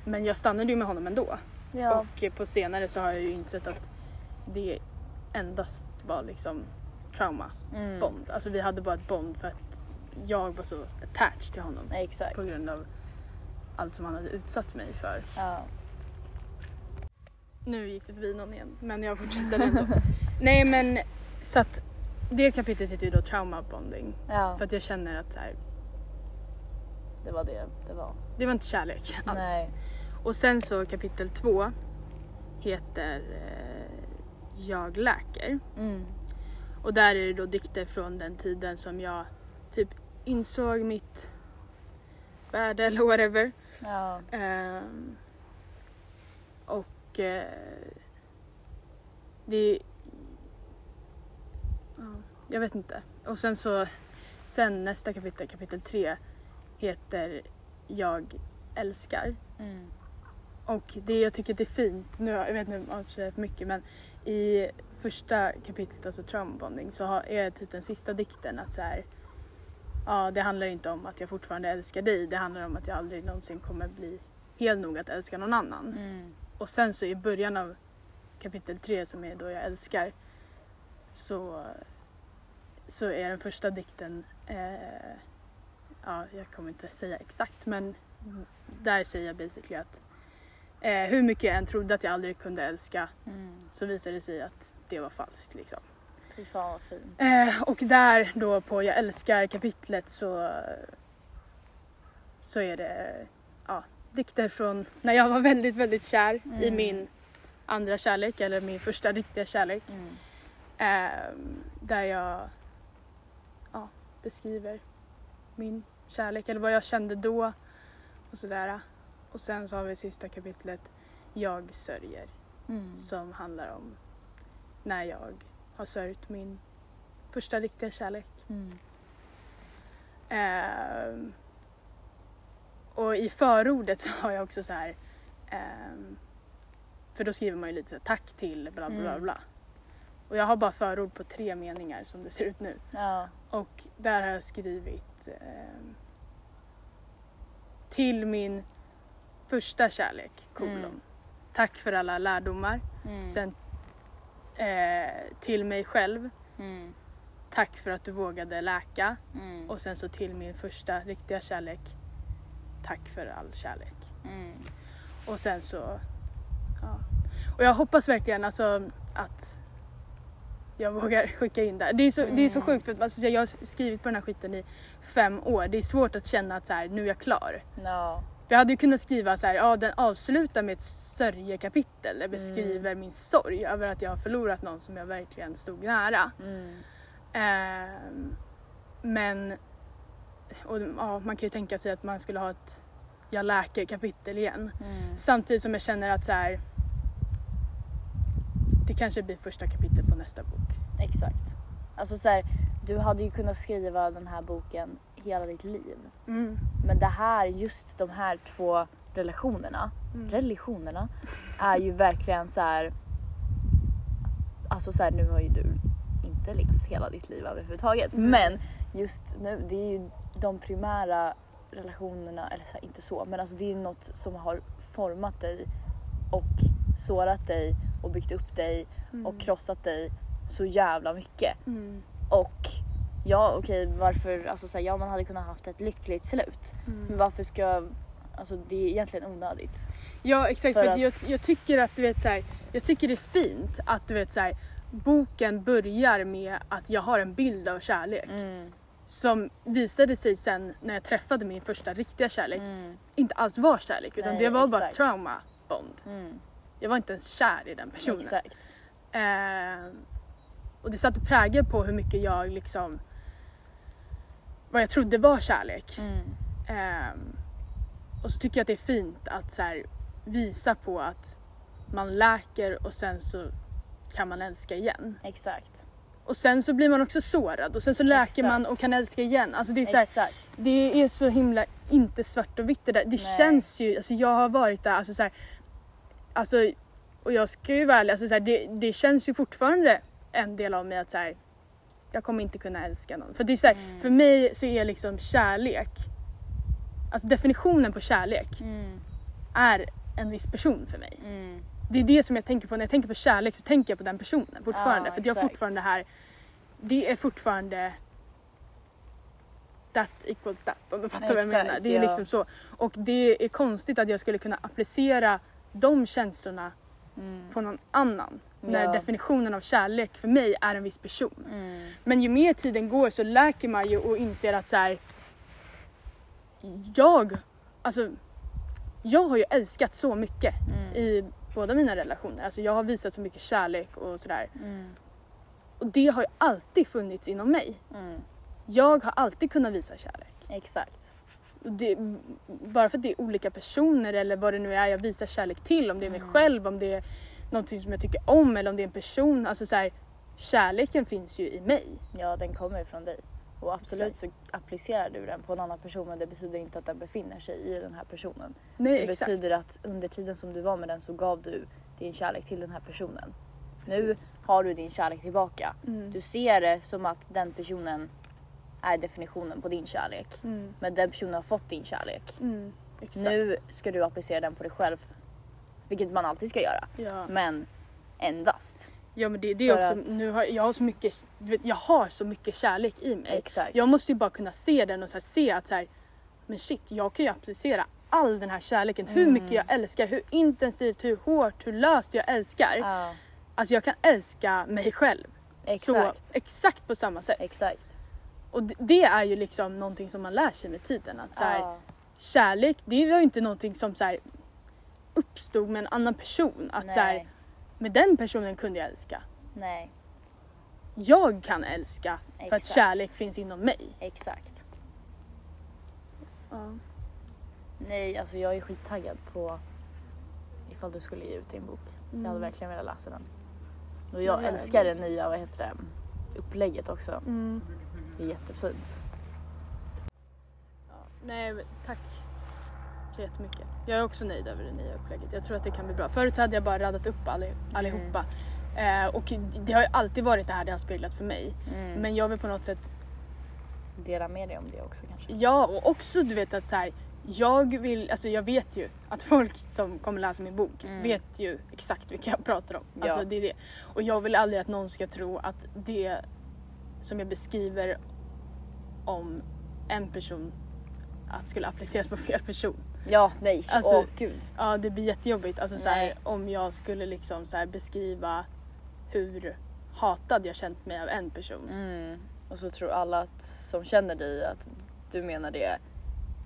men jag stannade ju med honom ändå. Ja. Och på senare så har jag ju insett att det endast var liksom trauma Mm. bond. Alltså vi hade bara ett bond för att jag var så attached till honom Exakt. på grund av allt som han hade utsatt mig för. Ja. Nu gick det förbi någon igen men jag fortsätter ändå. Nej men så att det kapitlet heter ju då trauma bonding. ja. För att jag känner att så här, Det var det det var. det var inte kärlek alls. Nej. Och sen så kapitel två heter eh, Jag läker. Mm. Och där är det då dikter från den tiden som jag typ insåg mitt värde eller whatever. Ja. Ehm, och eh, det... Ja, jag vet inte. Och sen så, sen nästa kapitel, kapitel tre, heter Jag älskar. Mm. Och det jag tycker det är fint, nu, jag vet inte om jag avslöjar för mycket men i första kapitlet, alltså trauma bonding, så har, är typ den sista dikten att så här, ja, det handlar inte om att jag fortfarande älskar dig. Det handlar om att jag aldrig någonsin kommer bli hel nog att älska någon annan. Mm. Och sen så i början av kapitel tre som är då jag älskar så, så är den första dikten, eh, ja jag kommer inte säga exakt men där säger jag basically att eh, hur mycket jag än trodde att jag aldrig kunde älska Mm. så visade det sig att det var falskt liksom. Fy fan vad fint. Eh, och där då på jag älskar kapitlet så, så är det ja, dikter från när jag var väldigt, väldigt kär i Mm. min andra kärlek eller min första riktiga kärlek. Mm. Eh, där jag ja, beskriver min kärlek eller vad jag kände då och sådär. Och sen så har vi sista kapitlet Jag sörjer Mm. som handlar om när jag har sörjt min första riktiga kärlek. Mm. Och i förordet så har jag också så här ehm, för då skriver man ju lite så här, tack till bla bla bla Mm. Och jag har bara förord på tre meningar som det ser ut nu. Ja. Och där har jag skrivit ehm, till min första kärlek, kolon. Mm. Tack för alla lärdomar. Mm. Sen eh, till mig själv. Mm. Tack för att du vågade läka. Mm. Och sen så till min första riktiga kärlek. Tack för all kärlek. Mm. Och sen så... Ja. Och jag hoppas verkligen alltså att jag vågar skicka in där. Det är så, det är så Mm. sjukt för att alltså, jag har skrivit på den här skiten i fem år. Det är svårt att känna att så här, nu är jag klar. Ja. För jag hade ju kunnat skriva så här, ja den avslutar med ett sörjekapitel. Jag beskriver min sorg över att jag har förlorat någon som jag verkligen stod nära. Mm. Ehm, men och, ja, man kan ju tänka sig att man skulle ha ett jag läker kapitel igen. Mm. Samtidigt som jag känner att så här, det kanske blir första kapitlet på nästa bok. Exakt. Alltså så här, du hade ju kunnat skriva den här boken hela ditt liv. Mm. Men det här, just de här två relationerna, Mm. relationerna, är ju verkligen så här. Alltså så här, nu har ju du inte levt hela ditt liv överhuvudtaget. Mm. Men just nu, det är ju de primära relationerna, eller så här, inte så, men alltså det är något som har format dig och sårat dig och byggt upp dig Mm. och krossat dig så jävla mycket. Mm. Och ja okej varför, alltså så här, ja man hade kunnat haft ett lyckligt slut. Men Mm. varför ska, alltså det är egentligen onödigt. Ja exakt, För för, att- jag, jag tycker att du vet så här, jag tycker det är fint att du vet så här, boken börjar med att jag har en bild av kärlek Mm. Som visade sig sen när jag träffade min första riktiga kärlek Mm. inte alls var kärlek utan Nej, det var bara exakt. trauma bond. Mm. Jag var inte ens kär i den personen. Exakt. Eh, och det satte prägel på hur mycket jag liksom vad jag trodde var kärlek. Mm. Ehm, och så tycker jag att det är fint att så här, visa på att man läker och sen så kan man älska igen. Exakt. Och sen så blir man också sårad och sen så läker Exakt. man och kan älska igen. Alltså det, är så här, det är så himla inte svart och vitt det där. Det Nej. känns ju, alltså jag har varit där, alltså så här, alltså, och jag ska ju vara ärlig, alltså så här, det, det känns ju fortfarande en del av mig att så här, jag kommer inte kunna älska någon. För det är så Mm. för mig så är liksom kärlek, alltså definitionen på kärlek Mm. är en viss person för mig. Mm. Det är det som jag tänker på, när jag tänker på kärlek så tänker jag på den personen fortfarande. Ja, för jag har exakt. fortfarande här, det är fortfarande that equals that om du fattar vad jag Exakt, menar. Det är ja. liksom så. Och det är konstigt att jag skulle kunna applicera de känslorna Mm. på någon annan. När Ja. definitionen av kärlek för mig är en viss person. Mm. Men ju mer tiden går så läker man ju och inser att så här, jag, alltså, jag har ju älskat så mycket Mm. i båda mina relationer. Alltså jag har visat så mycket kärlek och sådär. Mm. Och det har ju alltid funnits inom mig. Mm. Jag har alltid kunnat visa kärlek. Exakt. Det, bara för att det är olika personer eller vad det nu är jag visar kärlek till. Om det är mig Mm. själv, om det är någonting som jag tycker om eller om det är en person. Alltså så här, kärleken finns ju i mig. Ja den kommer ju från dig. Och absolut så applicerar du den på en annan person men det betyder inte att den befinner sig i den här personen. Nej, Det exakt. betyder att under tiden som du var med den så gav du din kärlek till den här personen. Nu Precis. har du din kärlek tillbaka. Mm. Du ser det som att den personen är definitionen på din kärlek. Mm. Men den personen har fått din kärlek. Mm. Nu ska du applicera den på dig själv. Vilket man alltid ska göra. Ja. Men endast. Ja men det, det är också, att- nu har, jag har så mycket, du vet, jag har så mycket kärlek i mig. Exakt. Jag måste ju bara kunna se den och så här, se att så här, men shit, jag kan ju applicera all den här kärleken, hur Mm. mycket jag älskar, hur intensivt, hur hårt, hur löst jag älskar. Ja, Alltså jag kan älska mig själv. Så, exakt. exakt på samma sätt. Exakt. Och det, det är ju liksom någonting som man lär sig med tiden. Att så här, Ja. Kärlek, det var ju inte någonting som så här, uppstod med en annan person. Att så Nej. med den personen kunde jag älska. Nej. Jag kan älska för att Exakt. kärlek finns inom mig. Exakt. Ja. Nej, alltså jag är skittaggad på ifall du skulle ge ut din bok. Jag hade Mm. verkligen velat läsa den. Och jag Ja, älskar det- det nya, vad heter det, upplägget också. Mm. Det är jättefint. Ja, nej, men tack så jättemycket. Jag är också nöjd över det nya upplägget. Jag tror att det kan bli bra. Förut så hade jag bara radat upp alli, allihopa. Eh, och det har ju alltid varit det här det har speglat för mig. Mm. Men jag vill på något sätt, Dela med dig om det också kanske. ja och också du vet att så här, jag vill, alltså jag vet ju att folk som kommer läsa min bok Mm. vet ju exakt vilka jag pratar om. Ja. Alltså det är det. Och jag vill aldrig att någon ska tro att det som jag beskriver om en person att skulle appliceras på fel person. Ja, nej, Alltså- åh gud. Ja det blir jättejobbigt alltså, så här, om jag skulle liksom så här, beskriva hur hatad jag känt mig av en person. Mm. Och så tror alla att, som känner dig att du menar det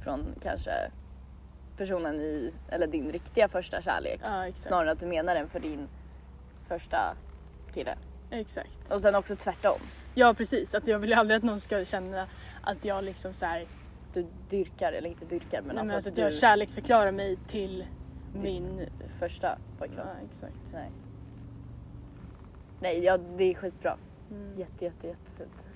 från kanske personen i, eller din riktiga första kärlek. Ja. Snarare att du menar den för din första kille. exakt. Och sen också tvärtom. Ja precis, att jag vill aldrig att någon ska känna att jag liksom så här, Du dyrkar, eller inte dyrkar men nej, alltså, men alltså att att jag du kärleksförklarar mig till min... första pojkvän. Ja exakt. Nej. Nej, ja, det är skitbra. Mm. Jätte, jätte, jättefint.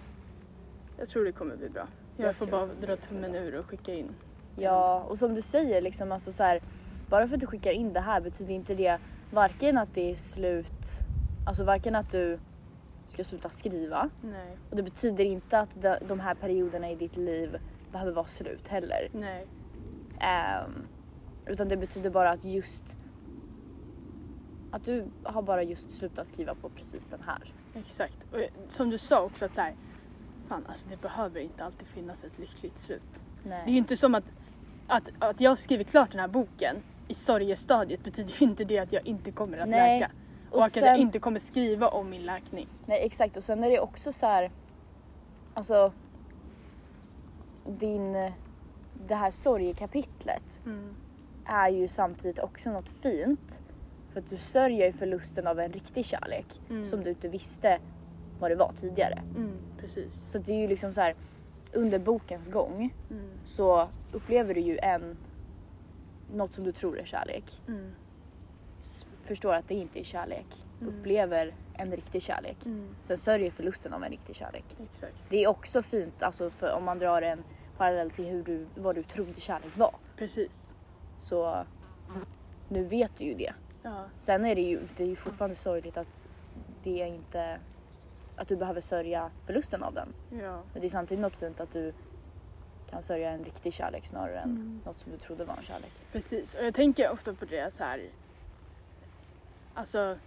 Jag tror det kommer bli bra. Jag, Jag får bara dra tummen ur och skicka in. Ja, och som du säger, liksom, alltså, så här, bara för att du skickar in det här betyder inte det varken att det är slut, alltså varken att du ska sluta skriva Nej, och det betyder inte att de här perioderna i ditt liv behöver vara slut heller. nej. Ehm, utan det betyder bara att just att du har bara just slutat skriva på precis den här. Exakt. Och som du sa också att så här, fan alltså det behöver inte alltid finnas ett lyckligt slut. Nej. Det är ju inte som att, att, att jag skriver klart den här boken i sorgestadiet betyder ju inte det att jag inte kommer att Nej. läka. Och, Och att jag sen- inte kommer skriva om min läkning. Nej exakt och sen är det också så här, alltså din, det här sorgekapitlet Mm. är ju samtidigt också något fint för att du sörjer förlusten av en riktig kärlek Mm. som du inte visste vad det var tidigare. Mm, precis. Så det är ju liksom så här under bokens gång Mm. så upplever du ju en något som du tror är kärlek. Mm. Förstår att det inte är kärlek. Mm. Upplever en riktig kärlek. Mm. Sen sörjer förlusten av en riktig kärlek. Exakt. Det är också fint alltså för om man drar en parallell till hur du, vad du trodde kärlek var. Precis. Så nu vet du ju det. Ja. Sen är det ju, det är ju fortfarande sorgligt att det är inte att du behöver sörja förlusten av den. ja. Men det är samtidigt något fint att du kan sörja en riktig kärlek snarare än Mm. något som du trodde var en kärlek. Precis, och jag tänker ofta på det så här. Alltså,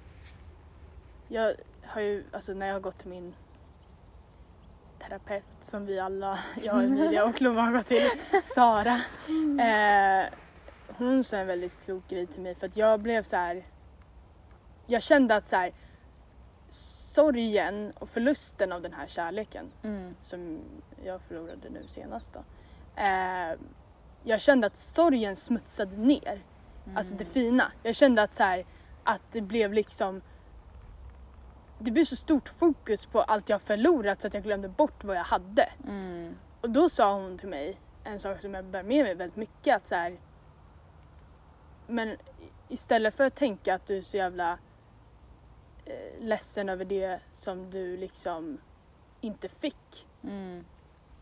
jag har ju, alltså när jag har gått till min terapeut som vi alla, jag, Emilia och Lova har gått till, Sara. Eh, hon sa en väldigt klok grej till mig för att jag blev så här. Jag kände att så här, sorgen och förlusten av den här kärleken Mm. som jag förlorade nu senast då. Eh, jag kände att sorgen smutsade ner. Alltså det fina. Jag kände att så här, att det blev liksom det blev så stort fokus på allt jag förlorat så att jag glömde bort vad jag hade. Mm. Och då sa hon till mig en sak som jag bär med mig väldigt mycket att så här, men istället för att tänka att du är så jävla eh, ledsen över det som du liksom inte fick Mm.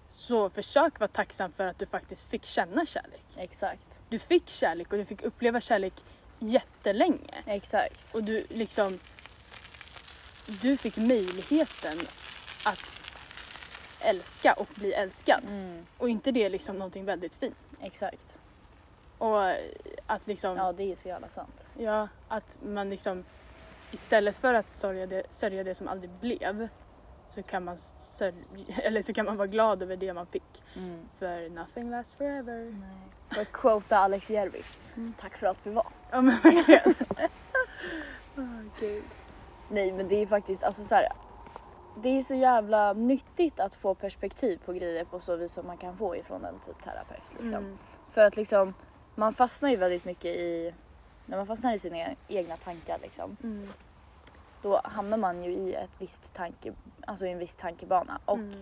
så försök vara tacksam för att du faktiskt fick känna kärlek. Exakt. Du fick kärlek och du fick uppleva kärlek jättelänge. Exakt. Och du liksom... Du fick möjligheten att älska och bli älskad. Mm, Och inte det liksom någonting väldigt fint. exakt. Och att liksom, ja. Ja, det är så jävla sant. att man liksom istället för att sörja det, sörja det som aldrig blev så kan man sörja, eller så kan man vara glad över det man fick. Mm. För nothing lasts forever. Nej. För att quota Alex Järvi. Mm. Tack för allt vi var. Ja men verkligen. Åh, gud. Nej men det är faktiskt, alltså så här, Det är så jävla nyttigt att få perspektiv på grejer på så vis som man kan få ifrån en typ terapeut liksom. Mm. För att liksom, man fastnar ju väldigt mycket i, när man fastnar i sina egna tankar liksom. Mm. Då hamnar man ju i ett visst tanke, alltså i en viss tankebana. Och Mm.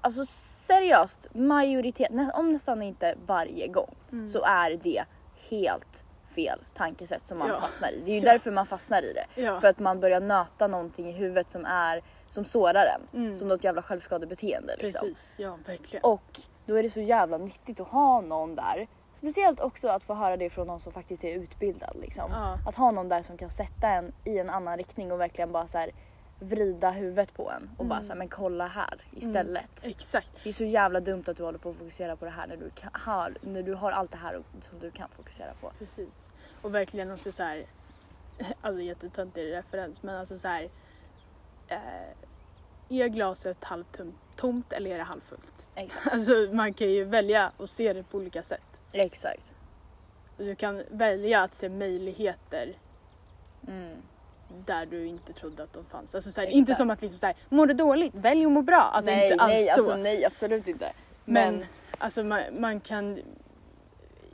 alltså seriöst, majoritet, om nästan inte varje gång, Mm. så är det helt fel tankesätt som man Ja. fastnar i. Det är ju Ja. därför man fastnar i det. Ja. För att man börjar nöta någonting i huvudet som är som sårar en. Mm. Som något jävla självskadebeteende liksom. Precis, ja verkligen. Och då är det så jävla nyttigt att ha någon där. Speciellt också att få höra det från någon som faktiskt är utbildad. Liksom. Att ha någon där som kan sätta en i en annan riktning och verkligen bara så här vrida huvudet på en och bara Mm. så här, men kolla här istället. Exakt. Det är så jävla dumt att du håller på att fokusera på det här när du, kan, har, när du har allt det här som du kan fokusera på. Precis. Och verkligen också så här, alltså jättetöntig referens men alltså så här. Eh, är glaset halvtomt tomt eller är det halvfullt? Exakt. Alltså man kan ju välja att se det på olika sätt. Exakt. Du kan välja att se möjligheter Mm. Där du inte trodde att de fanns. Alltså så här, Exakt. inte som att liksom så här, mår du dåligt, välj att må bra. Alltså nej, inte alls nej, så. alltså nej absolut inte. Men, Men, alltså man, man kan,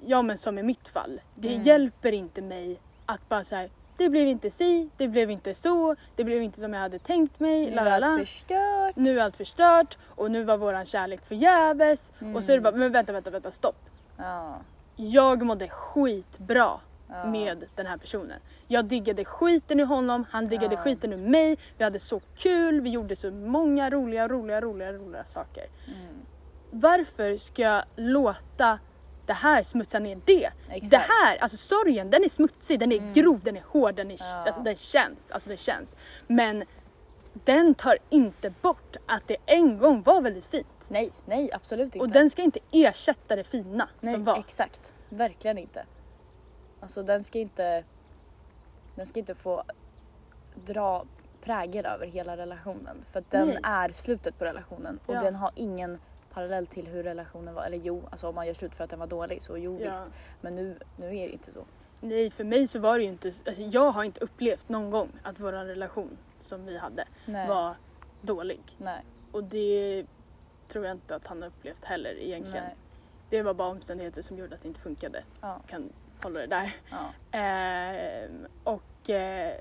ja men som i mitt fall, det Mm. hjälper inte mig att bara säga det blev inte si, det blev inte så, det blev inte som jag hade tänkt mig, nu är la. allt förstört. Nu är allt förstört och nu var våran kärlek förgäves och så är det bara, men vänta, vänta, vänta, stopp. Ja, Jag mådde skitbra ja. med den här personen. Jag diggade skiten ur honom, han diggade Ja. skiten ur mig, vi hade så kul, vi gjorde så många roliga, roliga, roliga, roliga saker. Mm. Varför ska jag låta det här smutsa ner det? Exakt. Det här, alltså sorgen, den är smutsig, den är Mm. grov, den är hård, den, är, Ja. alltså, den känns. Alltså det känns. Men den tar inte bort att det en gång var väldigt fint. Nej, nej absolut inte. Och den ska inte ersätta det fina nej, som var. exakt. Verkligen inte. Alltså den ska inte, den ska inte få dra prägel över hela relationen. För att den Nej. är slutet på relationen och Ja. den har ingen parallell till hur relationen var. Eller jo, alltså om man gör slut för att den var dålig så jo Ja. visst. Men nu, nu är det inte så. Nej, för mig så var det ju inte, alltså jag har inte upplevt någon gång att vår relation som vi hade Nej. var dålig. Nej. Och det tror jag inte att han har upplevt heller egentligen. Nej. Det var bara omständigheter som gjorde att det inte funkade. Ja. Kan hålla det där. Ja. Ehm, och, eh,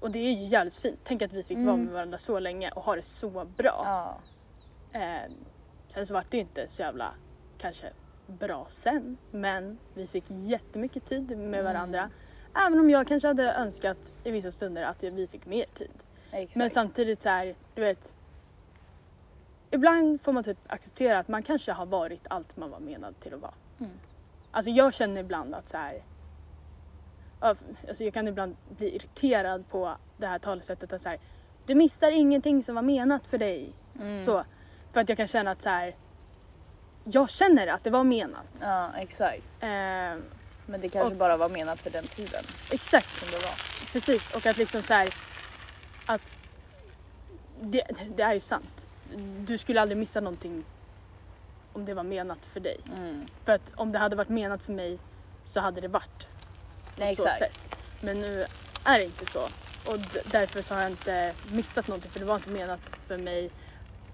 och det är ju jävligt fint. Tänk att vi fick vara Mm. med varandra så länge och ha det så bra. Ja. Ehm, sen så var det inte så jävla kanske bra sen. Men vi fick jättemycket tid med Mm. varandra. Även om jag kanske hade önskat i vissa stunder att vi fick mer tid. Exakt. Men samtidigt så här, du vet. Ibland får man typ acceptera att man kanske har varit allt man var menad till att vara. Mm. Alltså jag känner ibland att så här. Alltså jag kan ibland bli irriterad på det här talesättet att så här. Du missar ingenting som var menat för dig. Mm. Så, för att jag kan känna att så här. Jag känner att det var menat. Ja, exakt. Ehm, Men det kanske Och- bara var menat för den tiden exakt. som det var. Precis, och att liksom så här, att det, det är ju sant. Du skulle aldrig missa någonting om det var menat för dig. Mm. För att om det hade varit menat för mig så hade det varit på Nej, så exakt. sätt. Men nu är det inte så. Och därför så har jag inte missat någonting för det var inte menat för mig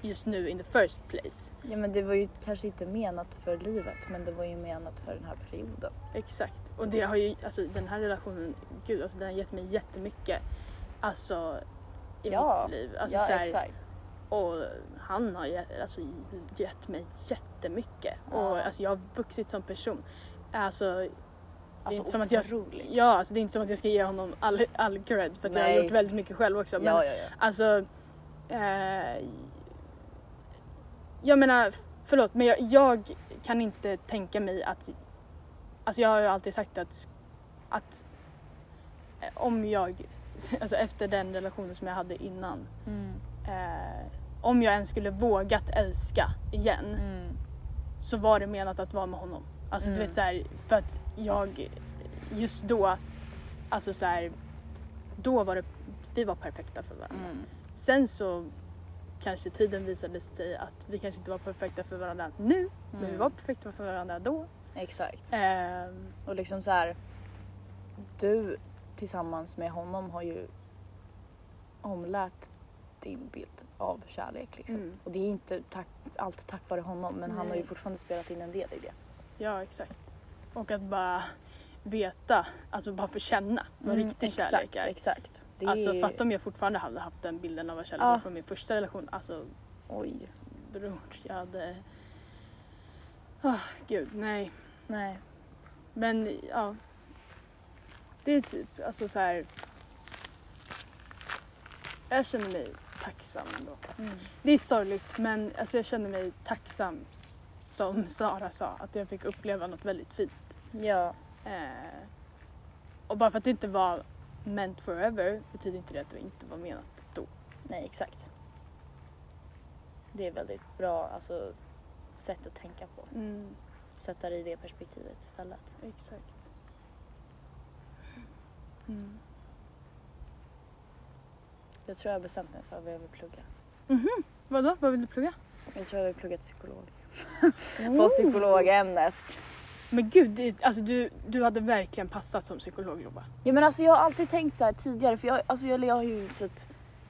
just nu in the first place. Ja men det var ju kanske inte menat för livet men det var ju menat för den här perioden. Exakt. Och det har ju, alltså den här relationen, gud alltså den har gett mig jättemycket. Alltså i Ja, mitt liv. Alltså, ja så här, exakt. Och han har gett, alltså, gett mig jättemycket. Ja. Och alltså, jag har vuxit som person. Alltså, det är Alltså inte som att jag, otroligt. ja, alltså, det är inte som att jag ska ge honom all, all cred för att jag har Nej. gjort väldigt mycket själv också. Men Ja, ja, ja. alltså, eh, jag menar, förlåt men jag, jag kan inte tänka mig att, alltså jag har ju alltid sagt att, att eh, om jag, alltså efter den relationen som jag hade innan Mm. eh, om jag ens skulle vågat älska igen Mm. så var det menat att vara med honom. Alltså du Mm. vet så här, för att jag just då, alltså så här, då var det, vi var perfekta för varandra. Mm. Sen så kanske tiden visade sig att vi kanske inte var perfekta för varandra nu, men vi Mm. var perfekta för varandra då. Exakt. Ehm, Och liksom så här. Du tillsammans med honom har ju omlärt din bild av kärlek liksom. Mm. Och det är inte tack, allt tack vare honom men han har ju Nej. fortfarande spelat in en del i det. ja, exakt. Och att bara veta, alltså bara få känna vad riktig Mm, exakt, kärlek är. Exakt. Det Alltså fatta om jag fortfarande hade haft den bilden av vad kärlek Ja. var från min första relation. Alltså Oj. bror, jag hade... Ah, gud, nej. Nej. Men ja. Det är typ, alltså så här. Jag känner mig tacksam ändå. Mm. Det är sorgligt men alltså jag känner mig tacksam som Sara sa, att jag fick uppleva något väldigt fint. Ja. Eh, och bara för att det inte var meant forever betyder inte det att det inte var menat då. Nej exakt. Det är väldigt bra alltså, sätt att tänka på. Mm, Sätta det i det perspektivet istället. exakt. Mm. Jag tror jag har bestämt mig för vad jag vill plugga. Mhm, vadå? Vad vill du plugga? Jag tror jag vill plugga till psykolog. Oh. På psykologämnet. Men gud, det, alltså du, du hade verkligen passat som psykolog Lova. Ja men alltså jag har alltid tänkt så här tidigare för jag, alltså jag, jag har ju typ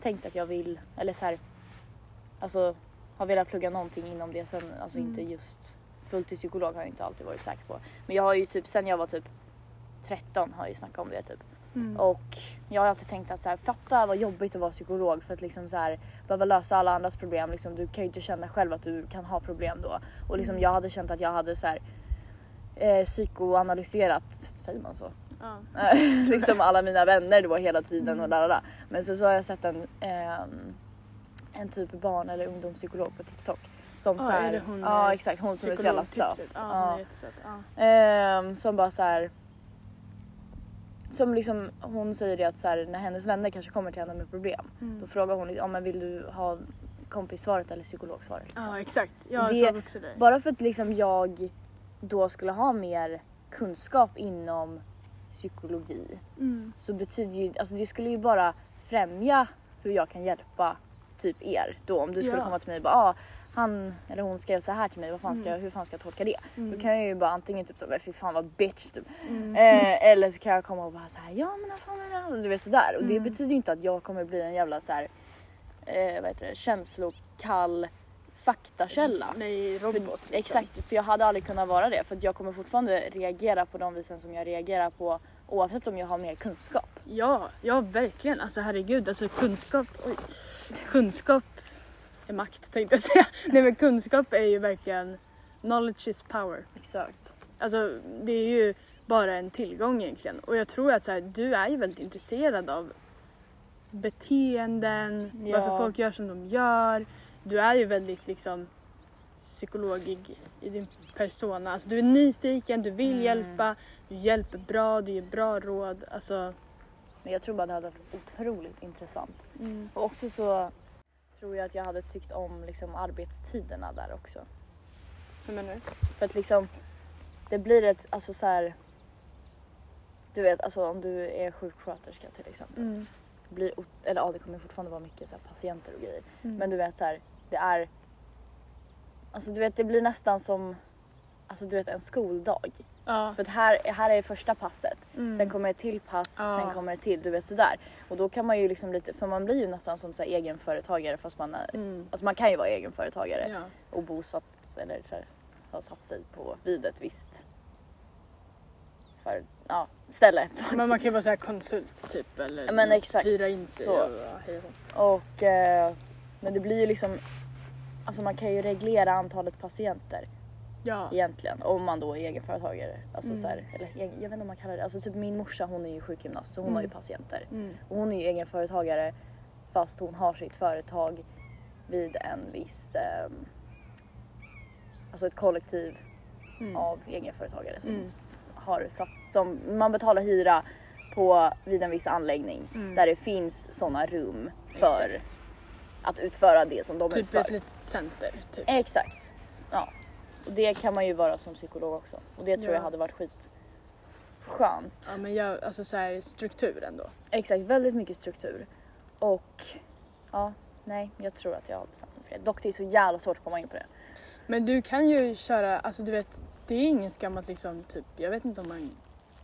tänkt att jag vill, eller så här, alltså har velat plugga någonting inom det sen, alltså Mm. inte just fullt till psykolog har jag inte alltid varit säker på. Men jag har ju typ sen jag var typ 13 har jag ju snackat om det typ. Mm. Och jag har alltid tänkt att så här, fatta vad jobbigt att vara psykolog för att liksom så här, behöva lösa alla andras problem. Liksom, du kan ju inte känna själv att du kan ha problem då. Och liksom, Mm. jag hade känt att jag hade så här, eh, psykoanalyserat, säger man så? Ja. liksom alla mina vänner då hela tiden Mm. och där. Men så, så har jag sett en, ehm, en typ barn eller ungdomspsykolog på TikTok. Som Ja, så här, är det hon ja exakt hon som är så jävla söt. Ja, Ja. är. Ja. Ehm, som bara så här. Som liksom, hon säger det att så här, när hennes vänner kanske kommer till henne med problem. Mm. Då frågar hon ja, men vill du ha kompissvaret eller psykologsvaret. Liksom. ja, exakt. Jag Det- sov också där. Bara för att liksom jag då skulle ha mer kunskap inom psykologi Mm. så betyder ju, alltså det skulle ju bara främja hur jag kan hjälpa typ er då om du skulle Ja. komma till mig och bara ah, han eller hon skrev så här till mig, vad fan ska Mm. jag, hur fan ska jag tolka det? Mm. Då kan jag ju bara antingen typ så men fy fan vad bitch typ. Mm. Eh, eller så kan jag komma och bara så här, ja men alltså nej, nej", du vet sådär och det Mm. betyder ju inte att jag kommer bli en jävla så här, eh, vad heter det, känslokall faktakälla. Nej, För, robot. liksom. Exakt, för jag hade aldrig kunnat vara det för jag kommer fortfarande reagera på de visen som jag reagerar på oavsett om jag har mer kunskap. Ja, ja verkligen. Alltså herregud, alltså kunskap, oj. kunskap makt tänkte jag säga. Nej men kunskap är ju verkligen, knowledge is power. Exakt. Alltså det är ju bara en tillgång egentligen. Och jag tror att så här, du är ju väldigt intresserad av beteenden, Ja. varför folk gör som de gör. Du är ju väldigt liksom psykologig i din persona. Alltså du är nyfiken, du vill Mm. hjälpa, du hjälper bra, du ger bra råd. Alltså, jag tror bara det hade varit otroligt intressant. mm. Och också så tror jag att jag hade tyckt om liksom arbetstiderna där också. hur menar du? För att liksom det blir ett, alltså så här. Du vet alltså om du är sjuksköterska till exempel. Mm. Det blir, eller ja det kommer fortfarande vara mycket så här patienter och grejer. Mm. Men du vet så här, det är Alltså du vet det blir nästan som Alltså du vet en skoldag. Ja. För att här, här är det första passet. Mm. Sen kommer ett till pass, Ja. sen kommer ett till, du vet sådär. Och då kan man ju liksom lite, för man blir ju nästan som så här egenföretagare fast man är, Mm. alltså man kan ju vara egenföretagare Ja. och bosatt eller så här, har satt sig på vid ett visst för, ja, ställe. Men man kan ju vara så här konsult typ eller men exakt. hyra in sig Så. och. Och, eh, men det blir ju liksom, alltså man kan ju reglera antalet patienter Ja. egentligen om man då är egenföretagare. Alltså Mm. så här, eller egen, jag vet inte om man kallar det, alltså typ min morsa hon är ju sjukgymnast så hon har ju Mm. patienter. Mm. Och hon är ju egenföretagare fast hon har sitt företag vid en viss, ehm, alltså ett kollektiv Mm. av egenföretagare som Mm. har satt, som man betalar hyra på vid en viss anläggning Mm. där det finns sådana rum för Exakt. att utföra det som de Typ utför. ett litet center. Typ. Exakt. Ja. Och det kan man ju vara som psykolog också. Och det tror Ja. jag hade varit skit skönt. Ja men jag, alltså så här struktur ändå. Exakt, väldigt mycket struktur. Och ja, nej, jag tror att jag har bestämt mig för det. Dock det är så jävla svårt att komma in på det. Men du kan ju köra, alltså du vet, det är ingen skam att liksom typ, jag vet inte om man,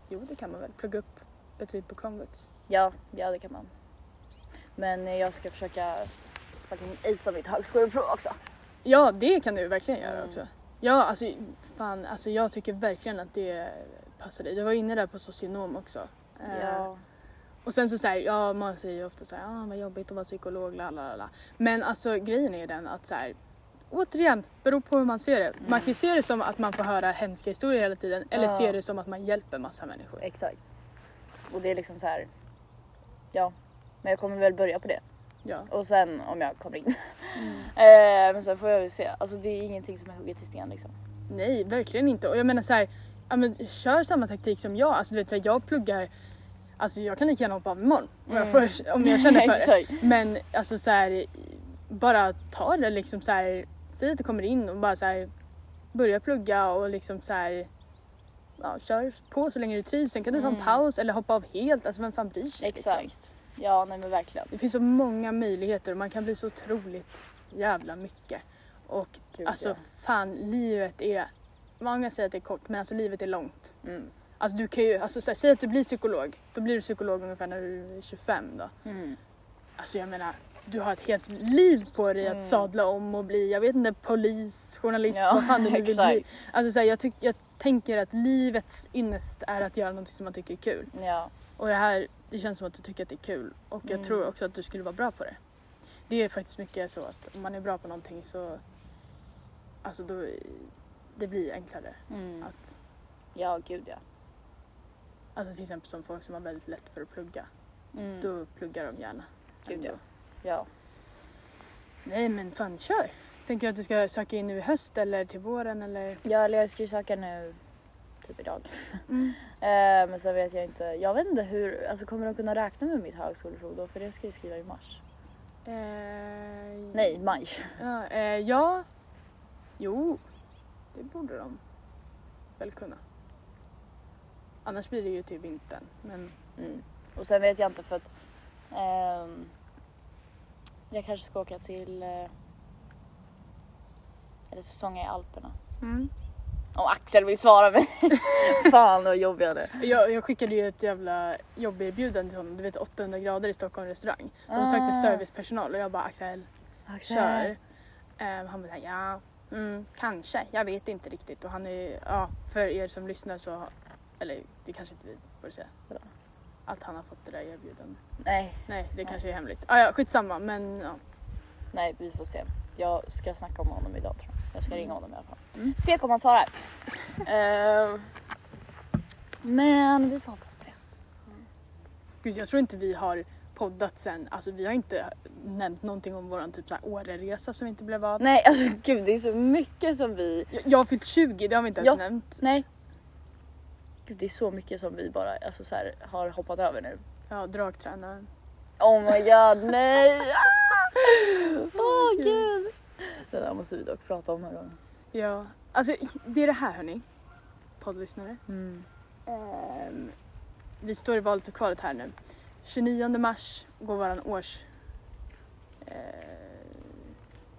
jo det kan man väl, plugga upp betyg på komvux. Ja, ja det kan man. Men jag ska försöka faktiskt acea mitt högskoleprov också. Ja det kan du verkligen göra Mm. också. Ja alltså fan, alltså jag tycker verkligen att det passar dig. Du var inne där på socionom också. Eh, Ja. Och sen så säger ja man säger ju ofta så här, ah, vad jobbigt att vara psykolog, la la la. Men alltså grejen är den att så här, återigen, beror på hur man ser det. Man kan ju se det som att man får höra hemska historier hela tiden eller Ja. se det som att man hjälper massa människor. Exakt. Och det är liksom så här. Ja, men jag kommer väl börja på det. Ja. Och sen om jag kommer in. eh, men sen får jag väl se. Alltså det är ingenting som är hugget i sten liksom. Nej, verkligen inte. Och jag menar så här, ja, men, kör samma taktik som jag. Alltså du vet så här, jag pluggar, alltså jag kan lika gärna hoppa av imorgon om, jag, Mm. får, om jag känner för det. Men alltså så här, bara ta det liksom så här, säg att du kommer in och bara så här, börja plugga och liksom så här, ja, kör på så länge du trivs. Sen kan du ta en Mm. paus eller hoppa av helt. Alltså vem fan bryr sig? Exakt. Liksom? Ja, nej men verkligen. Det finns så många möjligheter och man kan bli så otroligt jävla mycket. Och Gud, alltså ja. fan, livet är, många säger att det är kort men alltså livet är långt. Mm. Alltså du kan ju, alltså så här, säg att du blir psykolog, då blir du psykolog ungefär när du är 25 då. Mm. Alltså jag menar, du har ett helt liv på dig Mm. att sadla om och bli, jag vet inte, polis, journalist, Ja, vad fan du vill bli. Alltså så här, jag, tyck, jag tänker att livets ynnest är att göra något som man tycker är kul. Ja. Och det här, det känns som att du tycker att det är kul och jag Mm. tror också att du skulle vara bra på det. Det är faktiskt mycket så att om man är bra på någonting så, alltså då, det blir enklare Mm. att, Ja, gud ja. alltså till exempel som folk som har väldigt lätt för att plugga, Mm. då pluggar de gärna. Gud ja. Ja. Nej men fan kör! Tänker du att du ska söka in nu i höst eller till våren eller? Ja, eller jag ska ju söka nu typ idag. Mm. Eh, men sen vet jag inte. Jag vet inte hur, alltså kommer de kunna räkna med mitt högskoleprov då? För det ska jag skriva i mars. Eh, Nej, maj. Ja, eh, ja, jo, det borde de väl kunna. Annars blir det ju till vintern. Men Mm. Och sen vet jag inte för att ehm, jag kanske ska åka till eh, eller säsonga i Alperna. Om Axel vill svara mig. Fan vad jobbig jag är. jag, jag skickade ju ett jävla jobberbjudande till honom. Du vet 800 grader i Stockholm restaurang. De Ah. sökte servicepersonal och jag bara Axel, Axel. kör. Eh, han bara ja, mm, kanske, jag vet inte riktigt. Och han är, ja, för er som lyssnar så, eller det kanske inte vi borde säga. Att han har fått det där erbjudandet. Nej, Nej, det Nej. kanske är hemligt. Ah, ja, skitsamma men ja. nej vi får se. Jag ska snacka om honom idag tror jag. Jag ska ringa honom i alla fall. Mm. Se om han svarar. Eh, men vi får hoppas på det. Gud, jag tror inte vi har poddat sen. Alltså vi har inte nämnt någonting om våran typ Åreresa som inte blev av. Nej alltså gud det är så mycket som vi... Jag, jag har fyllt 20, det har vi inte ens Ja. nämnt. Nej. Gud det är så mycket som vi bara alltså, så här, har hoppat över nu. Ja, dragtränaren. Oh my god nej! Åh oh, gud. Det där måste vi dock prata om någon gång. Ja, alltså det är det här hörni. Poddlyssnare. Mm. Ehm, vi står i valet och kvalet här nu. 29 mars går våran års... Eh,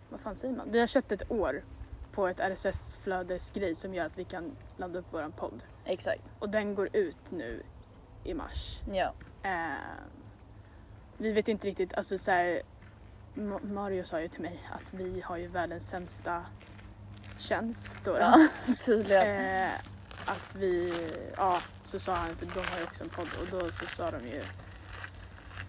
vad fan säger man? Vi har köpt ett år på ett RSS-flödesgrej som gör att vi kan ladda upp våran podd. Exakt. Och den går ut nu i mars. Ja. Eh, vi vet inte riktigt, alltså så här, Ma- Mario sa ju till mig att vi har ju världens sämsta tjänst då. då. ja tydligen. Eh, att vi, ja så sa han, för de har ju också en podd och då så sa de ju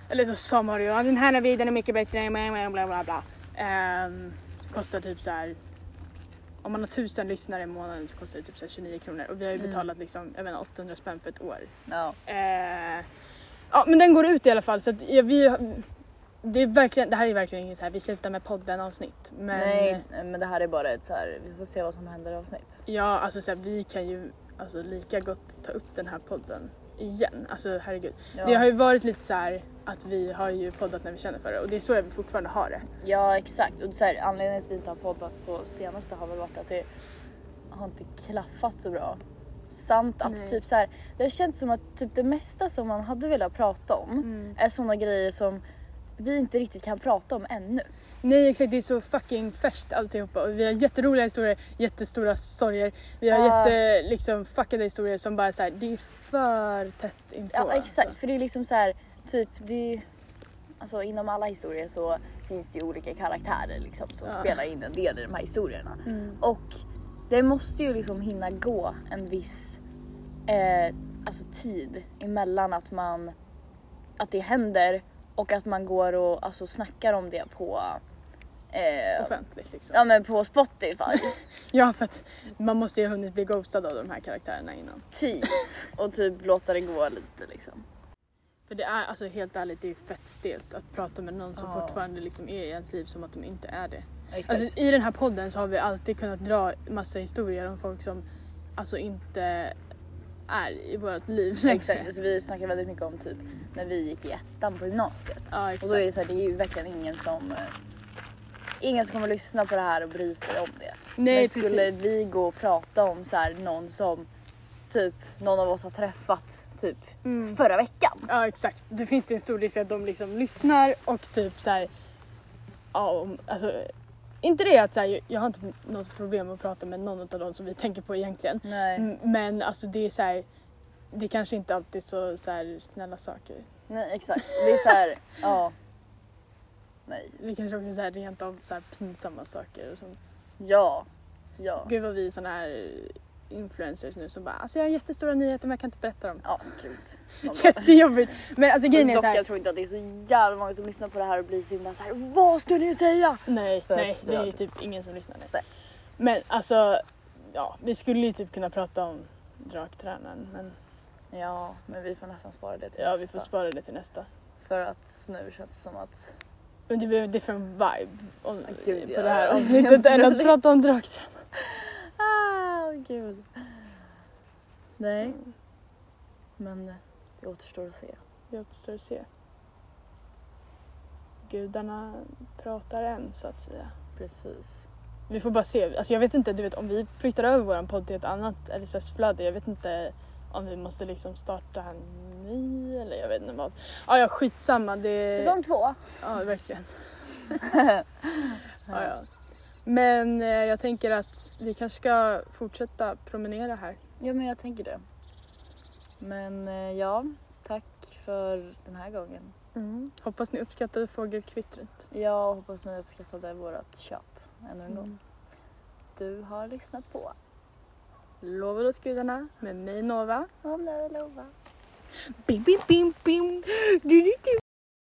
eller då sa Mario, ja, den här videon är mycket bättre, bla bla bla. Ehm, kostar typ så här om man har tusen lyssnare i månaden så kostar det typ så här 29 kronor och vi har ju Mm. betalat liksom, jag vet inte, 800 spänn för ett år. Ja. Eh, ja men den går ut i alla fall så att ja, vi det, är verkligen, det här är verkligen inget så här, vi slutar med podden avsnitt. Men Nej men det här är bara ett så här, vi får se vad som händer i avsnitt. ja alltså så här, vi kan ju alltså, lika gott ta upp den här podden igen. Alltså herregud. Ja. Det har ju varit lite så här att vi har ju poddat när vi känner för det och det är så jag vill fortfarande ha det. Ja exakt och så här, anledningen till att vi inte har poddat på senaste har väl varit att det har inte klaffat så bra. Samt att Nej. typ så här, det har känts som att typ det mesta som man hade velat prata om Mm. är sådana grejer som vi inte riktigt kan prata om ännu. Nej exakt, det är så fucking färskt alltihopa och vi har jätteroliga historier, jättestora sorger. Vi har Ja. jätte liksom fuckade historier som bara är så här, det är för tätt inpå. Ja exakt alltså. för det är liksom så här, typ det Alltså inom alla historier så finns det ju olika karaktärer liksom som Ja. spelar in en del i de här historierna. Mm. Och det måste ju liksom hinna gå en viss eh, alltså tid emellan att man att det händer och att man går och alltså snackar om det på eh, Offentligt liksom. ja men på Spotify Ja för att man måste ju ha hunnit bli ghostad av de här karaktärerna innan. typ och typ låta det gå lite liksom. För det är alltså helt ärligt, det är fett stelt att prata med någon som Ja. fortfarande liksom är i ens liv som att de inte är det. Exakt. Alltså, I den här podden så har vi alltid kunnat dra massa historier om folk som alltså inte är i vårt liv. Exakt, alltså vi snackar väldigt mycket om typ när vi gick i ettan på gymnasiet. Ja Och då är det så här, det är ju verkligen ingen som eh, Ingen som kommer lyssna på det här och bry sig om det. Nej Men skulle precis. vi gå och prata om så här, någon som typ någon av oss har träffat typ Mm. förra veckan. Ja exakt. Det finns ju en stor risk att de liksom lyssnar och typ så här, ja, om- alltså inte det att så här, jag har inte något problem att prata med någon av dem som vi tänker på egentligen. Nej. M- Men alltså det är så här, det kanske inte alltid är så, så här, snälla saker. Nej exakt. Det är så här, ja. Nej. Det kanske också är så här, rent av så pinsamma saker och sånt. Ja. Ja. Gud vad vi är såna här influencers nu som bara alltså jag har jättestora nyheter men jag kan inte berätta dem. Ja, gud. Bara- Jättejobbigt. Men alltså grejen är Fast så dock, här, jag tror inte att det är så jävla många som lyssnar på det här och blir så himla så här. Vad ska ni säga? Nej, För nej vi det är typ- ingen som lyssnar. Nej. Men alltså, ja vi skulle ju typ kunna prata om draktränaren men Ja, men vi får nästan spara det till ja vi nästa. får spara det till nästa. För att nu känns det som att Men det blir en different vibe om, Ja, gud, på ja. det här avsnittet än att prata om draktränaren. Ah, gud. Nej. Men eh, det återstår att se. Det återstår att se. Gudarna pratar än så att säga. Precis. Vi får bara se. Alltså jag vet inte, du vet om vi flyttar över våran podd till ett annat RSS-flöde. Jag vet inte om vi måste liksom starta en ny eller jag vet inte vad. Ja, ja skitsamma. Det... Säsong två. Ja, verkligen. ja, ja. Men eh, jag tänker att vi kanske ska fortsätta promenera här. Ja, men jag tänker det. Men eh, ja, tack för den här gången. Hoppas ni uppskattade fågelkvittret. Jag hoppas ni uppskattade vårt chatt ännu en gång. Mm. Du har lyssnat på Lovar åt gudarna med mig Nova. Om dig Lova. Bim, bim, bim, bim. Du, du, du.